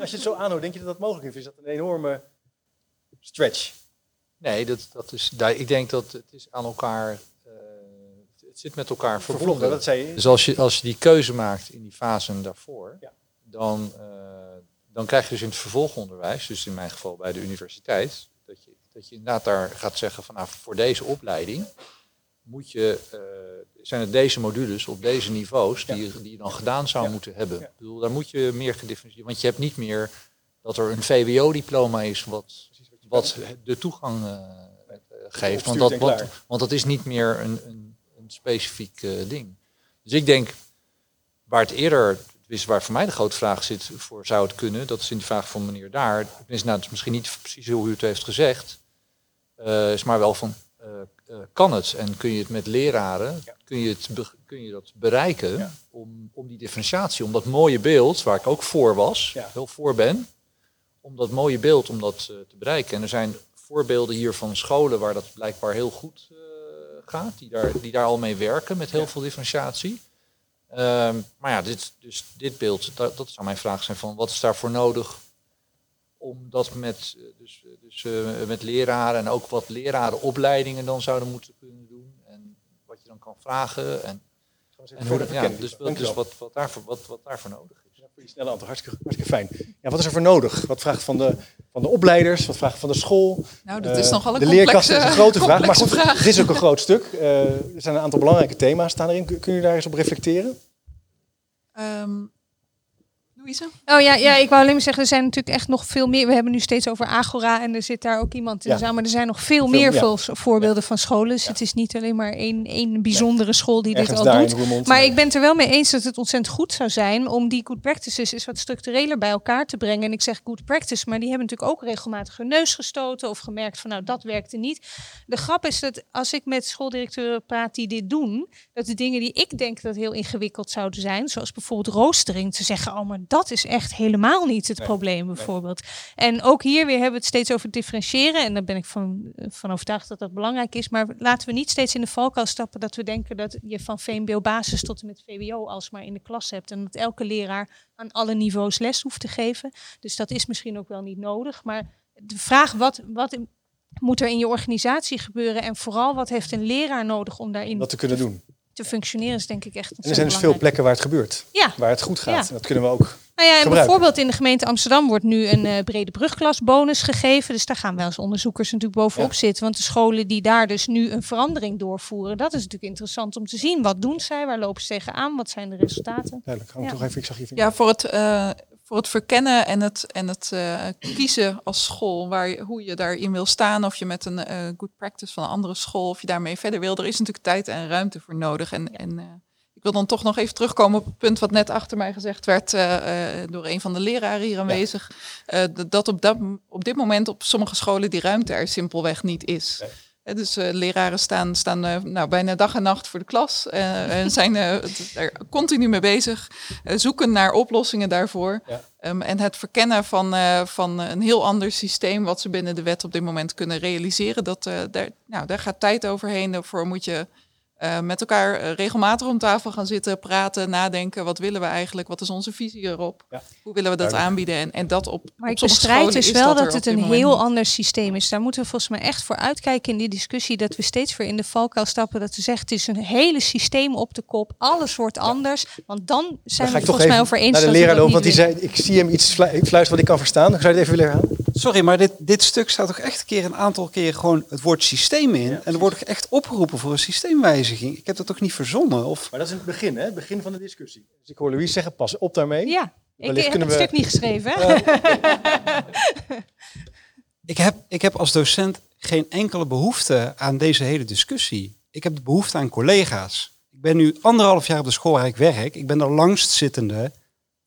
als je het zo aanhoudt, denk je dat dat mogelijk is? Is dat een enorme stretch? Nee, dat, dat is, ik denk dat het is aan elkaar, uh, het zit met elkaar verbonden. Dat zei je. Dus als je, als je die keuze maakt in die fasen daarvoor, ja. dan, uh, dan krijg je dus in het vervolgonderwijs, dus in mijn geval bij de universiteit, dat je, dat je inderdaad daar gaat zeggen van nou, voor deze opleiding moet je, uh, zijn het deze modules op deze niveaus die, die je dan gedaan zou moeten hebben. Ik bedoel, daar moet je meer gedifferentieerd, want je hebt niet meer dat er een VWO-diploma is wat, wat de toegang eh, eh, geeft. Want dat, want, want is niet meer een, een, een specifiek eh, ding. Dus ik denk, waar het eerder, dus waar voor mij de grote vraag zit, voor zou het kunnen, dat is in de vraag van meneer Daar, is nou, het is misschien niet precies hoe u het heeft gezegd, eh, is maar wel van, eh, eh, kan het? En kun je het met leraren, kun, je het kun je dat bereiken om, om die differentiatie, om dat mooie beeld, waar ik ook voor was, heel voor ben, om dat mooie beeld om dat eh, te bereiken. En er zijn voorbeelden hier van scholen waar dat blijkbaar heel goed eh, gaat, die daar, die daar al mee werken met heel veel differentiatie. Ehm, maar ja, dit, dus dit beeld, dat, dat zou mijn vraag zijn van wat is daarvoor nodig om dat met, eh, dus, eh, dus, eh, met leraren en ook wat lerarenopleidingen dan zouden moeten kunnen doen. En wat je dan kan vragen. En, en hoe ja, dus, dus wat, wat, daarvoor, wat, wat daarvoor nodig is. Voor je snelle antwoord, hartstikke, hartstikke fijn. Ja, wat is er voor nodig? Wat vraagt van de, van de opleiders? Wat vraagt van de school? Nou, dat is nogal een De is een grote vraag. Maar goed, vraag. dit is ook een groot stuk. Eh, er zijn een aantal belangrijke thema's staan erin. Kun, kun je daar eens op reflecteren? Ehm Louise? Oh ja, ja, ik wou alleen maar zeggen, er zijn natuurlijk echt nog veel meer. We hebben nu steeds over Agora en er zit daar ook iemand in Ja. de zaal. Maar er zijn nog veel, Veel, meer ja. voorbeelden van scholen. Dus het is niet alleen maar één, één bijzondere school die dit al doet. Roermond, Maar ik ben het er wel mee eens dat het ontzettend goed zou zijn om die good practices eens wat structureler bij elkaar te brengen. En ik zeg good practice, maar die hebben natuurlijk ook regelmatig hun neus gestoten of gemerkt van nou dat werkte niet. De grap is dat als ik met schooldirecteuren praat die dit doen, dat de dingen die ik denk dat heel ingewikkeld zouden zijn, zoals bijvoorbeeld roostering, te zeggen, oh maar dat is echt helemaal niet het Nee, probleem nee. bijvoorbeeld. En ook hier weer hebben we het steeds over differentiëren en daar ben ik van, van overtuigd dat dat belangrijk is. Maar laten we niet steeds in de valkuil stappen dat we denken dat je van VMBO basis tot en met VWO alsmaar in de klas hebt en dat elke leraar aan alle niveaus les hoeft te geven. Dus dat is misschien ook wel niet nodig. Maar de vraag wat, wat moet er in je organisatie gebeuren en vooral wat heeft een leraar nodig om daarin Dat te kunnen doen. te functioneren is denk ik echt En er zijn dus veel plekken waar het gebeurt. Ja. Waar het goed gaat. Ja. Dat kunnen we ook Nou ja, en bijvoorbeeld in de gemeente Amsterdam wordt nu een eh, brede brugklasbonus gegeven. Dus daar gaan wel eens onderzoekers natuurlijk bovenop zitten. Want de scholen die daar dus nu een verandering doorvoeren, dat is natuurlijk interessant om te zien. Wat doen zij? Waar lopen ze tegenaan? Wat zijn de resultaten? Duidelijk. Ja. toch even, ik zag. Ja, voor het, eh, voor het verkennen en het, en het eh, kiezen als school, waar je, hoe je daarin wil staan, of je met een eh, good practice van een andere school, of je daarmee verder wil, er is natuurlijk tijd en ruimte voor nodig. En, en eh, wil dan toch nog even terugkomen op het punt wat net achter mij gezegd werd eh, eh, door een van de leraren hier aanwezig. Eh, dat op, dat op dit moment op sommige scholen die ruimte er simpelweg niet is. Dus leraren staan, staan nou, bijna dag en nacht voor de klas en zijn er continu mee bezig, zoeken naar oplossingen daarvoor. Ehm, en het verkennen van, van een heel ander systeem wat ze binnen de wet op dit moment kunnen realiseren, dat, daar, nou, daar gaat tijd overheen. Daarvoor moet je eh, met elkaar eh, regelmatig om tafel gaan zitten, praten, nadenken. Wat willen we eigenlijk? Wat is onze visie erop? Hoe willen we dat Duidelijk. aanbieden? En, en dat op, Maar op ik bestrijd dus is wel dat het een heel niet. ander systeem is. Daar moeten we volgens mij echt voor uitkijken in die discussie. Dat we steeds weer in de valkuil stappen. Dat we zeggen het is een hele systeem op de kop. Alles wordt anders. Want dan zijn Dan we volgens mij even over eens naar de leraar lopen, want die zei, ik zie hem iets flu- fluisteren wat ik kan verstaan. Zou je het even willen herhalen? Sorry, maar dit, dit stuk staat toch echt een keer een aantal keer gewoon het woord systeem in. en er wordt echt opgeroepen voor een Ik heb dat toch niet verzonnen? Of... Maar dat is in het begin, hè? het begin van de discussie. Dus ik hoor Louise zeggen, pas op daarmee. Ja, ik Wellicht heb kunnen het we- stuk niet geschreven. Hè? [LAUGHS] Ik heb, ik heb als docent geen enkele behoefte aan deze hele discussie. Ik heb de behoefte aan collega's. Ik ben nu anderhalf jaar op de school waar ik werk. Ik ben de langstzittende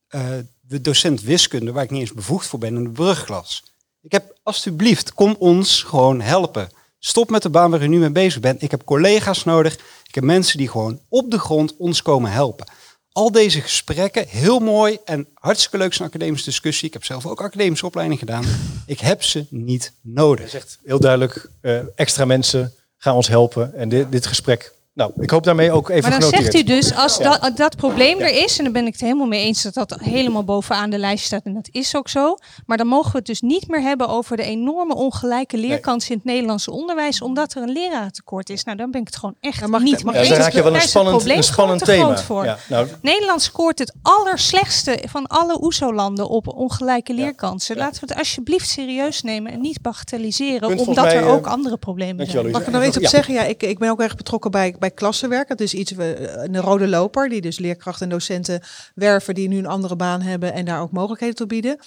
eh, de docent wiskunde, waar ik niet eens bevoegd voor ben, in de brugklas. Ik heb, alstublieft, kom ons gewoon helpen. Stop met de baan waar u nu mee bezig bent. Ik heb collega's nodig. Ik heb mensen die gewoon op de grond ons komen helpen. Al deze gesprekken, heel mooi en hartstikke leuk zijn academische discussie. Ik heb zelf ook academische opleiding gedaan. [LAUGHS] Ik heb ze niet nodig. Hij zegt heel duidelijk, eh, extra mensen gaan ons helpen. En dit, dit gesprek, nou, ik hoop daarmee ook even Maar dan genoteerd. zegt u dus, als Ja. dat, dat probleem er is, en dan ben ik het helemaal mee eens dat dat helemaal bovenaan de lijst staat, en dat is ook zo. Maar dan mogen we het dus niet meer hebben over de enorme ongelijke leerkansen in het Nederlandse onderwijs, omdat er een lerarentekort is. Nou, dan ben ik het gewoon echt mag niet mag mee ik- eens. Ja, dan raak je wel Daar een spannend- een spannend thema. voor. Ja, nou- Nederland scoort het allerslechtste van alle OESO-landen op ongelijke leerkansen. Laten we het alsjeblieft serieus nemen en niet bagatelliseren, Punt omdat er mij, ook eh, andere problemen zijn. Mag ik er nog iets op zeggen? Ja, ik, ik ben ook erg betrokken bij, bij klassenwerk. Dat is iets, we, een rode loper, die dus leerkrachten en docenten werven die nu een andere baan hebben en daar ook mogelijkheden toe bieden.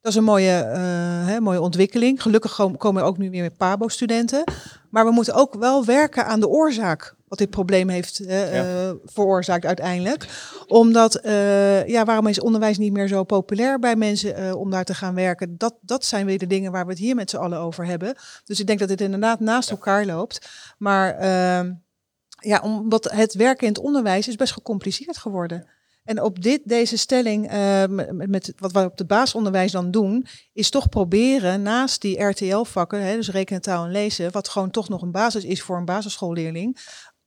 Dat is een mooie, eh, hè, mooie ontwikkeling. Gelukkig kom- komen er ook nu weer meer PABO-studenten. Maar we moeten ook wel werken aan de oorzaak wat dit probleem heeft eh, eh, veroorzaakt uiteindelijk. Omdat, eh, ja, waarom is onderwijs niet meer zo populair bij mensen eh, om daar te gaan werken? Dat, dat zijn weer de dingen waar we het hier met z'n allen over hebben. Dus ik denk dat het inderdaad naast elkaar loopt. Maar ehm, ja, omdat het werken in het onderwijs is best gecompliceerd geworden. En op dit, deze stelling, eh, met, met wat we op het basisonderwijs dan doen, is toch proberen naast die RTL-vakken, dus rekenen, taal en lezen, wat gewoon toch nog een basis is voor een basisschoolleerling,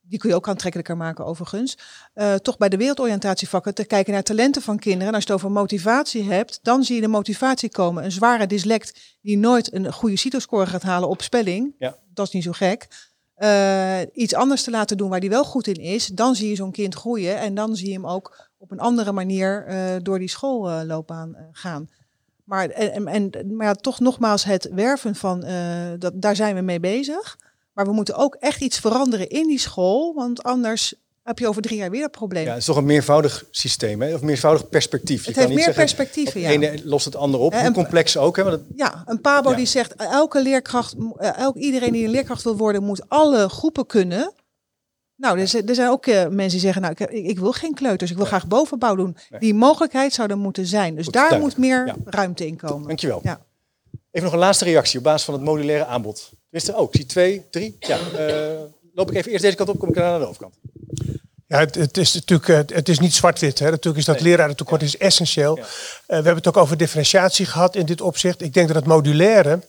die kun je ook aantrekkelijker maken overigens, eh, toch bij de wereldoriëntatievakken te kijken naar talenten van kinderen. En als je het over motivatie hebt, dan zie je de motivatie komen. Een zware dyslect die nooit een goede CITO-score gaat halen op spelling, Ja. dat is niet zo gek. Eh, iets anders te laten doen waar die wel goed in is, dan zie je zo'n kind groeien en dan zie je hem ook op een andere manier eh, door die schoolloopbaan eh, gaan. Maar, en, en, maar ja, toch nogmaals, het werven van, dat, daar zijn we mee bezig. Maar we moeten ook echt iets veranderen in die school, want anders heb je over drie jaar weer een probleem. Ja, het is toch een meervoudig systeem, hè? of een meervoudig perspectief. Je Het kan heeft niet meer zeggen, perspectieven, het ja. ene lost het andere op, Ja, hoe complex ook. Hè? Ja, een Pabo Ja. die zegt, elke leerkracht, eh, elk, iedereen die een leerkracht wil worden, moet alle groepen kunnen. Nou, er, zijn- er zijn ook eh, mensen die zeggen, nou, ik, ik, wil geen kleuters, ik wil graag bovenbouw doen. Die mogelijkheid zou er moeten zijn. Dus daar duidelijk. moet meer ruimte in komen. Dankjewel. Ja. Even nog een laatste reactie op basis van het modulaire aanbod. Tenminste, ook. ik zie twee, drie. Ja, eh, loop ik even eerst deze kant op, kom ik naar de overkant. Ja, het, het is natuurlijk eh, het, is niet zwart-wit. Natuurlijk is dat lerarentekort is essentieel. Eh, we hebben het ook over differentiatie gehad in dit opzicht. Ik denk dat het modulaire,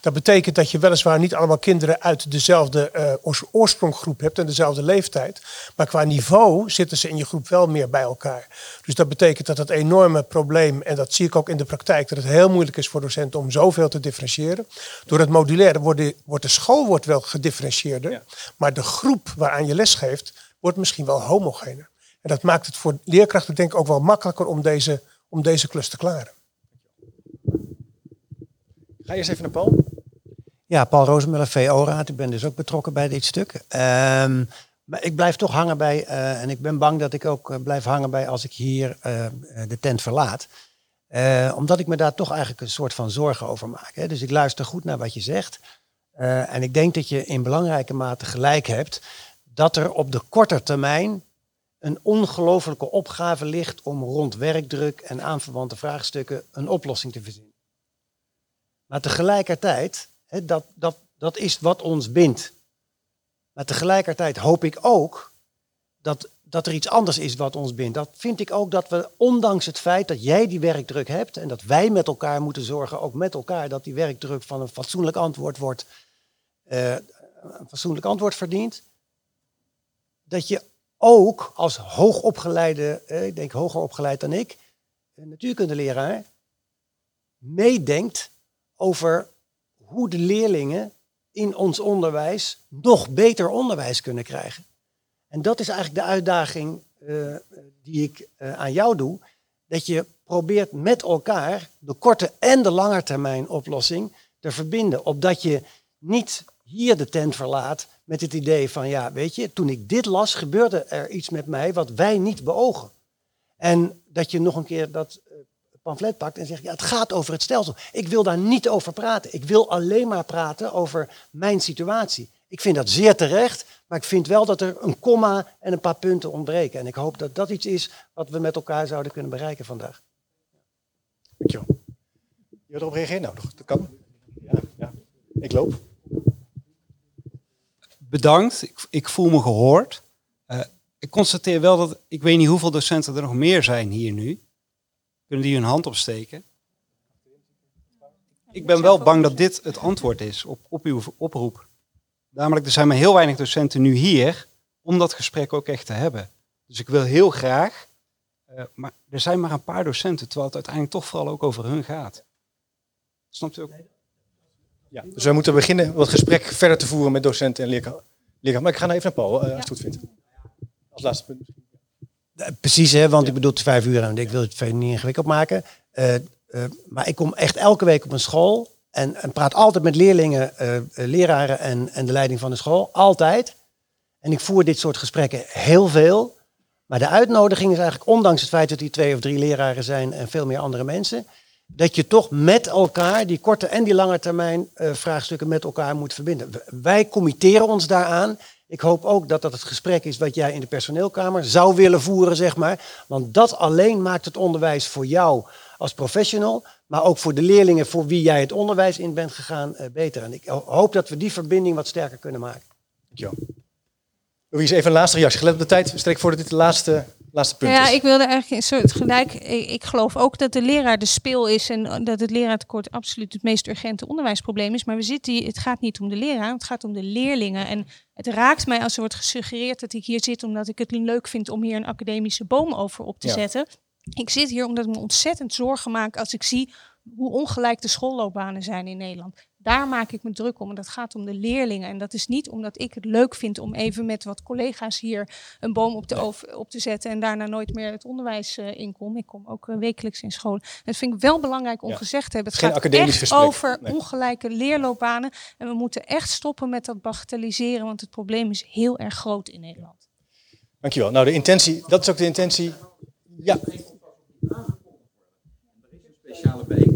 dat betekent dat je weliswaar niet allemaal kinderen uit dezelfde eh, oors- oorspronggroep hebt en dezelfde leeftijd. Maar qua niveau zitten ze in je groep wel meer bij elkaar. Dus dat betekent dat het enorme probleem, en dat zie ik ook in de praktijk, dat het heel moeilijk is voor docenten om zoveel te differentiëren. Door het modulaire wordt de, wordt de school wordt wel gedifferentieerder, maar de groep waaraan je les geeft, wordt misschien wel homogener. En dat maakt het voor leerkrachten denk ik ook wel makkelijker om deze, om deze klus te klaren. Ga eerst even naar Paul. Ja, Paul Rozemuller, VO-raad. Ik ben dus ook betrokken bij dit stuk. Ehm, maar ik blijf toch hangen bij, eh, en ik ben bang dat ik ook eh, blijf hangen bij als ik hier eh, de tent verlaat. Eh, omdat ik me daar toch eigenlijk een soort van zorgen over maak. Hè. Dus ik luister goed naar wat je zegt. Eh, en ik denk dat je in belangrijke mate gelijk hebt dat er op de korte termijn een ongelofelijke opgave ligt om rond werkdruk en aanverwante vraagstukken een oplossing te verzinnen. Maar tegelijkertijd, dat, dat, dat is wat ons bindt. Maar tegelijkertijd hoop ik ook dat, dat er iets anders is wat ons bindt. Dat vind ik ook dat we, ondanks het feit dat jij die werkdruk hebt en dat wij met elkaar moeten zorgen, ook met elkaar, dat die werkdruk van een fatsoenlijk antwoord wordt, eh, een fatsoenlijk antwoord verdient, dat je ook als hoogopgeleide, eh, ik denk hoger opgeleid dan ik, natuurkundeleraar, meedenkt over hoe de leerlingen in ons onderwijs nog beter onderwijs kunnen krijgen. En dat is eigenlijk de uitdaging eh, die ik eh, aan jou doe. Dat je probeert met elkaar de korte en de lange termijn oplossing te verbinden. Opdat je niet hier de tent verlaat met het idee van, ja, weet je, toen ik dit las, gebeurde er iets met mij wat wij niet beogen. En dat je nog een keer dat eh, pamflet pakt en zegt, ja, het gaat over het stelsel. Ik wil daar niet over praten. Ik wil alleen maar praten over mijn situatie. Ik vind dat zeer terecht, maar ik vind wel dat er een komma en een paar punten ontbreken. En ik hoop dat dat iets is wat we met elkaar zouden kunnen bereiken vandaag. Dankjewel. Je wil erop reageren? Nou, dat kan. Ja, ja. Ik loop. Bedankt. Ik, ik voel me gehoord. Eh, ik constateer wel dat ik weet niet hoeveel docenten er nog meer zijn hier nu. Kunnen die hun hand opsteken? Ik ben wel bang dat dit het antwoord is op, op uw oproep. Namelijk, er zijn maar heel weinig docenten nu hier om dat gesprek ook echt te hebben. Dus ik wil heel graag, eh, maar er zijn maar een paar docenten, terwijl het uiteindelijk toch vooral ook over hun gaat. Snapt u ook? Ja, dus we moeten beginnen het gesprek verder te voeren met docenten en leerkrachten. Maar ik ga nou even naar Paul, eh, als je het goed vindt. Als laatste punt. Eh, Precies, hè, want ik bedoel het is vijf uur en ik wil het verder niet ingewikkeld maken. Eh, eh, maar ik kom echt elke week op een school en, en praat altijd met leerlingen, leraren en, en de leiding van de school. Altijd. En ik voer dit soort gesprekken heel veel. Maar de uitnodiging is eigenlijk, ondanks het feit dat die twee of drie leraren zijn en veel meer andere mensen, dat je toch met elkaar die korte en die lange termijn eh, vraagstukken met elkaar moet verbinden. Wij committeren ons daaraan. Ik hoop ook dat dat het gesprek is wat jij in de personeelkamer zou willen voeren, zeg maar. Want dat alleen maakt het onderwijs voor jou als professional, maar ook voor de leerlingen voor wie jij het onderwijs in bent gegaan, eh, beter. En ik ho- hoop dat we die verbinding wat sterker kunnen maken. Dankjewel. Louise, even een laatste reactie. Gelet op de tijd, stel ik voor dat dit de laatste, laatste punt ja, is. ik wilde eigenlijk een soort gelijk. Ik, ik geloof ook dat de leraar de speel is en dat het leraartekort absoluut het meest urgente onderwijsprobleem is. Maar we zitten hier, het gaat niet om de leraar, het gaat om de leerlingen. En het raakt mij als er wordt gesuggereerd dat ik hier zit omdat ik het leuk vind om hier een academische boom over op te Ja. zetten. Ik zit hier omdat ik me ontzettend zorgen maak als ik zie hoe ongelijk de schoolloopbanen zijn in Nederland. Daar maak ik me druk om. En dat gaat om de leerlingen. En dat is niet omdat ik het leuk vind om even met wat collega's hier een boom op over- op te zetten en daarna nooit meer het onderwijs eh, in kom. Ik kom ook eh, wekelijks in school. Dat vind ik wel belangrijk om Ja. gezegd te hebben. Het Geen gaat academisch echt gesprek. over Nee. ongelijke leerloopbanen. En we moeten echt stoppen met dat bagatelliseren, want het probleem is heel erg groot in Nederland. Dankjewel. Nou, de intentie, dat is ook de intentie. Ja, speciale bijeenkomst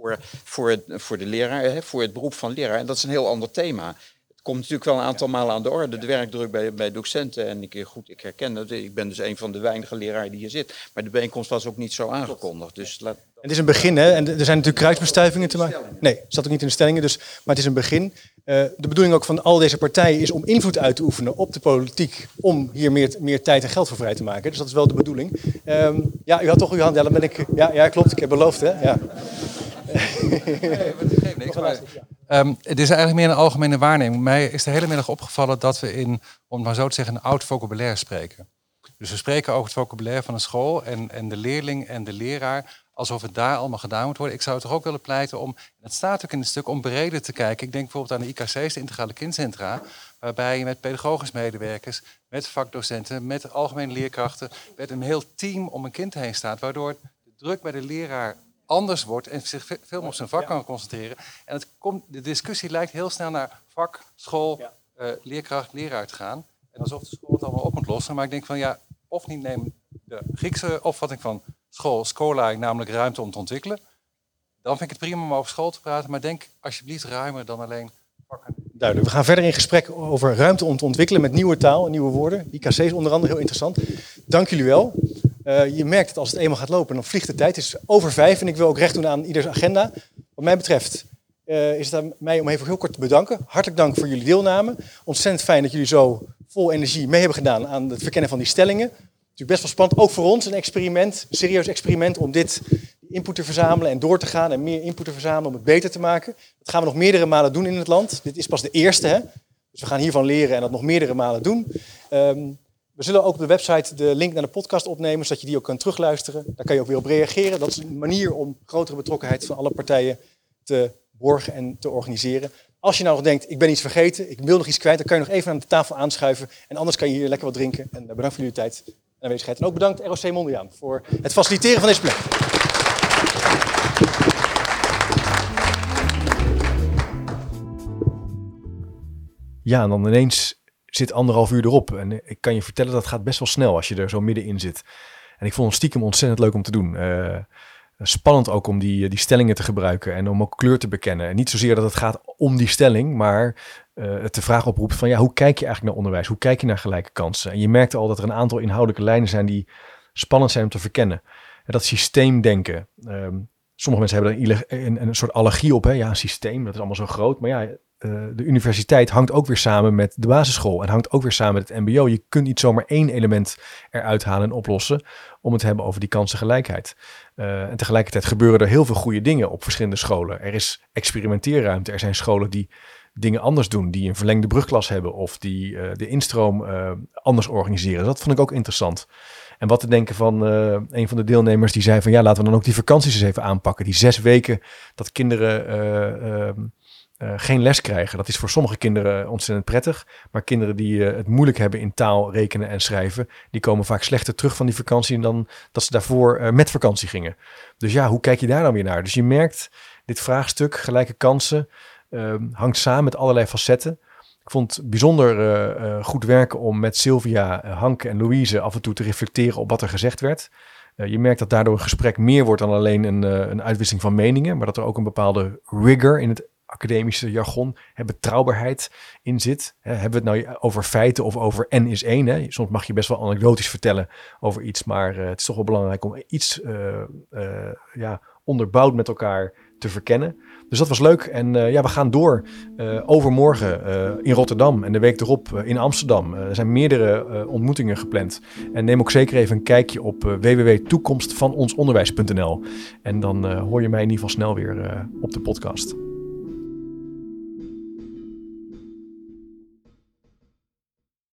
voor, voor, het, voor de leraar, hè, voor het beroep van leraar. En dat is een heel ander thema. Het komt natuurlijk wel een aantal malen aan de orde, de werkdruk bij, bij docenten. En ik, goed, ik herken dat. Ik ben dus een van de weinige leraren die hier zit. Maar de bijeenkomst was ook niet zo aangekondigd. Dus laat, het is een begin, hè? En er zijn natuurlijk kruisbestuivingen te maken. Nee, het zat ook niet in de stellingen, dus, maar het is een begin. Eh, de bedoeling ook van al deze partijen is om invloed uit te oefenen op de politiek. Om hier meer, meer tijd en geld voor vrij te maken. Dus dat is wel de bedoeling. Ehm, ja, u had toch uw hand. Ja, ben ik. Ja, ja, klopt. Ik heb beloofd, hè? Ja. niks, [LAUGHS] maar, ehm, het is eigenlijk meer een algemene waarneming. Mij is de hele middag opgevallen dat we in, om het maar zo te zeggen, een oud vocabulaire spreken. Dus we spreken over het vocabulaire van een school en, en de leerling en de leraar, alsof het daar allemaal gedaan moet worden. Ik zou toch ook willen pleiten om, en dat staat ook in het stuk, om breder te kijken. Ik denk bijvoorbeeld aan de IKC's, de integrale kindcentra, waarbij je met pedagogisch medewerkers, met vakdocenten, met algemene leerkrachten, met een heel team om een kind heen staat, waardoor de druk bij de leraar anders wordt en zich ve- veel meer op zijn vak kan concentreren. En het komt, de discussie lijkt heel snel naar vak, school, eh, leerkracht, leraar te gaan. En alsof de school het allemaal op moet lossen. Maar ik denk van ja, of niet neem de Griekse opvatting van school, scola, namelijk ruimte om te ontwikkelen. Dan vind ik het prima om over school te praten. Maar denk alsjeblieft ruimer dan alleen vakken. Duidelijk. We gaan verder in gesprek over ruimte om te ontwikkelen met nieuwe taal en nieuwe woorden. IKC's onder andere, heel interessant. Dank jullie wel. Eh, je merkt dat als het eenmaal gaat lopen, dan vliegt de tijd. Het is over vijf en ik wil ook recht doen aan ieders agenda. Wat mij betreft eh, is het aan mij om even heel kort te bedanken. Hartelijk dank voor jullie deelname. Ontzettend fijn dat jullie zo vol energie mee hebben gedaan aan het verkennen van die stellingen. Natuurlijk best wel spannend, ook voor ons een experiment, een serieus experiment om dit input te verzamelen en door te gaan en meer input te verzamelen om het beter te maken. Dat gaan we nog meerdere malen doen in het land. Dit is pas de eerste, hè? dus we gaan hiervan leren en dat nog meerdere malen doen. Ehm, we zullen ook op de website de link naar de podcast opnemen, zodat je die ook kan terugluisteren. Daar kan je ook weer op reageren. Dat is een manier om grotere betrokkenheid van alle partijen te borgen en te organiseren. Als je nou nog denkt, ik ben iets vergeten, ik wil nog iets kwijt, dan kan je nog even aan de tafel aanschuiven. En anders kan je hier lekker wat drinken. En eh, bedankt voor jullie tijd en aanwezigheid. En ook bedankt ROC Mondriaan voor het faciliteren van deze plek. Ja, en dan ineens zit anderhalf uur erop. En ik kan je vertellen, dat gaat best wel snel als je er zo middenin zit. En ik vond het stiekem ontzettend leuk om te doen. Eh, spannend ook om die, die stellingen te gebruiken en om ook kleur te bekennen. En niet zozeer dat het gaat om die stelling, maar eh, het de vraag oproept van ja, hoe kijk je eigenlijk naar onderwijs? Hoe kijk je naar gelijke kansen? En je merkte al dat er een aantal inhoudelijke lijnen zijn die spannend zijn om te verkennen. En dat systeemdenken. ehm, sommige mensen hebben er een, een, soort allergie op. Hè? Ja, een systeem, dat is allemaal zo groot. Maar ja, eh, de universiteit hangt ook weer samen met de basisschool en hangt ook weer samen met het MBO. Je kunt niet zomaar één element eruit halen en oplossen om het te hebben over die kansengelijkheid. Uh, en tegelijkertijd gebeuren er heel veel goede dingen op verschillende scholen. Er is experimenteerruimte. Er zijn scholen die dingen anders doen, die een verlengde brugklas hebben of die uh, de instroom uh, anders organiseren. Dat vond ik ook interessant. En wat te denken van uh, een van de deelnemers die zei van ja, laten we dan ook die vakanties eens even aanpakken. Die zes weken dat kinderen uh, geen les krijgen. Dat is voor sommige kinderen ontzettend prettig. Maar kinderen die het moeilijk hebben in taal, rekenen en schrijven, die komen vaak slechter terug van die vakantie dan dat ze daarvoor met vakantie gingen. Dus ja, hoe kijk je daar dan weer naar? Dus je merkt, dit vraagstuk, gelijke kansen, hangt samen met allerlei facetten. Ik vond het bijzonder uh, uh, goed werken om met Sylvia, uh, Hanke en Louise af en toe te reflecteren op wat er gezegd werd. Eh, je merkt dat daardoor een gesprek meer wordt dan alleen een, eh, een uitwisseling van meningen, maar dat er ook een bepaalde rigor in het academische jargon, hè, betrouwbaarheid in zit. Hè, hebben we het nou over feiten of over N is één? Hè? Soms mag je best wel anekdotisch vertellen over iets, maar het is toch wel belangrijk om iets ja, onderbouwd met elkaar te verkennen. Dus dat was leuk. En uh, ja, we gaan door uh, overmorgen uh, in Rotterdam en de week erop in Amsterdam. er zijn meerdere ontmoetingen gepland. En neem ook zeker even een kijkje op www.toekomstvanonsonderwijs.nl. En dan hoor je mij in ieder geval snel weer op de podcast.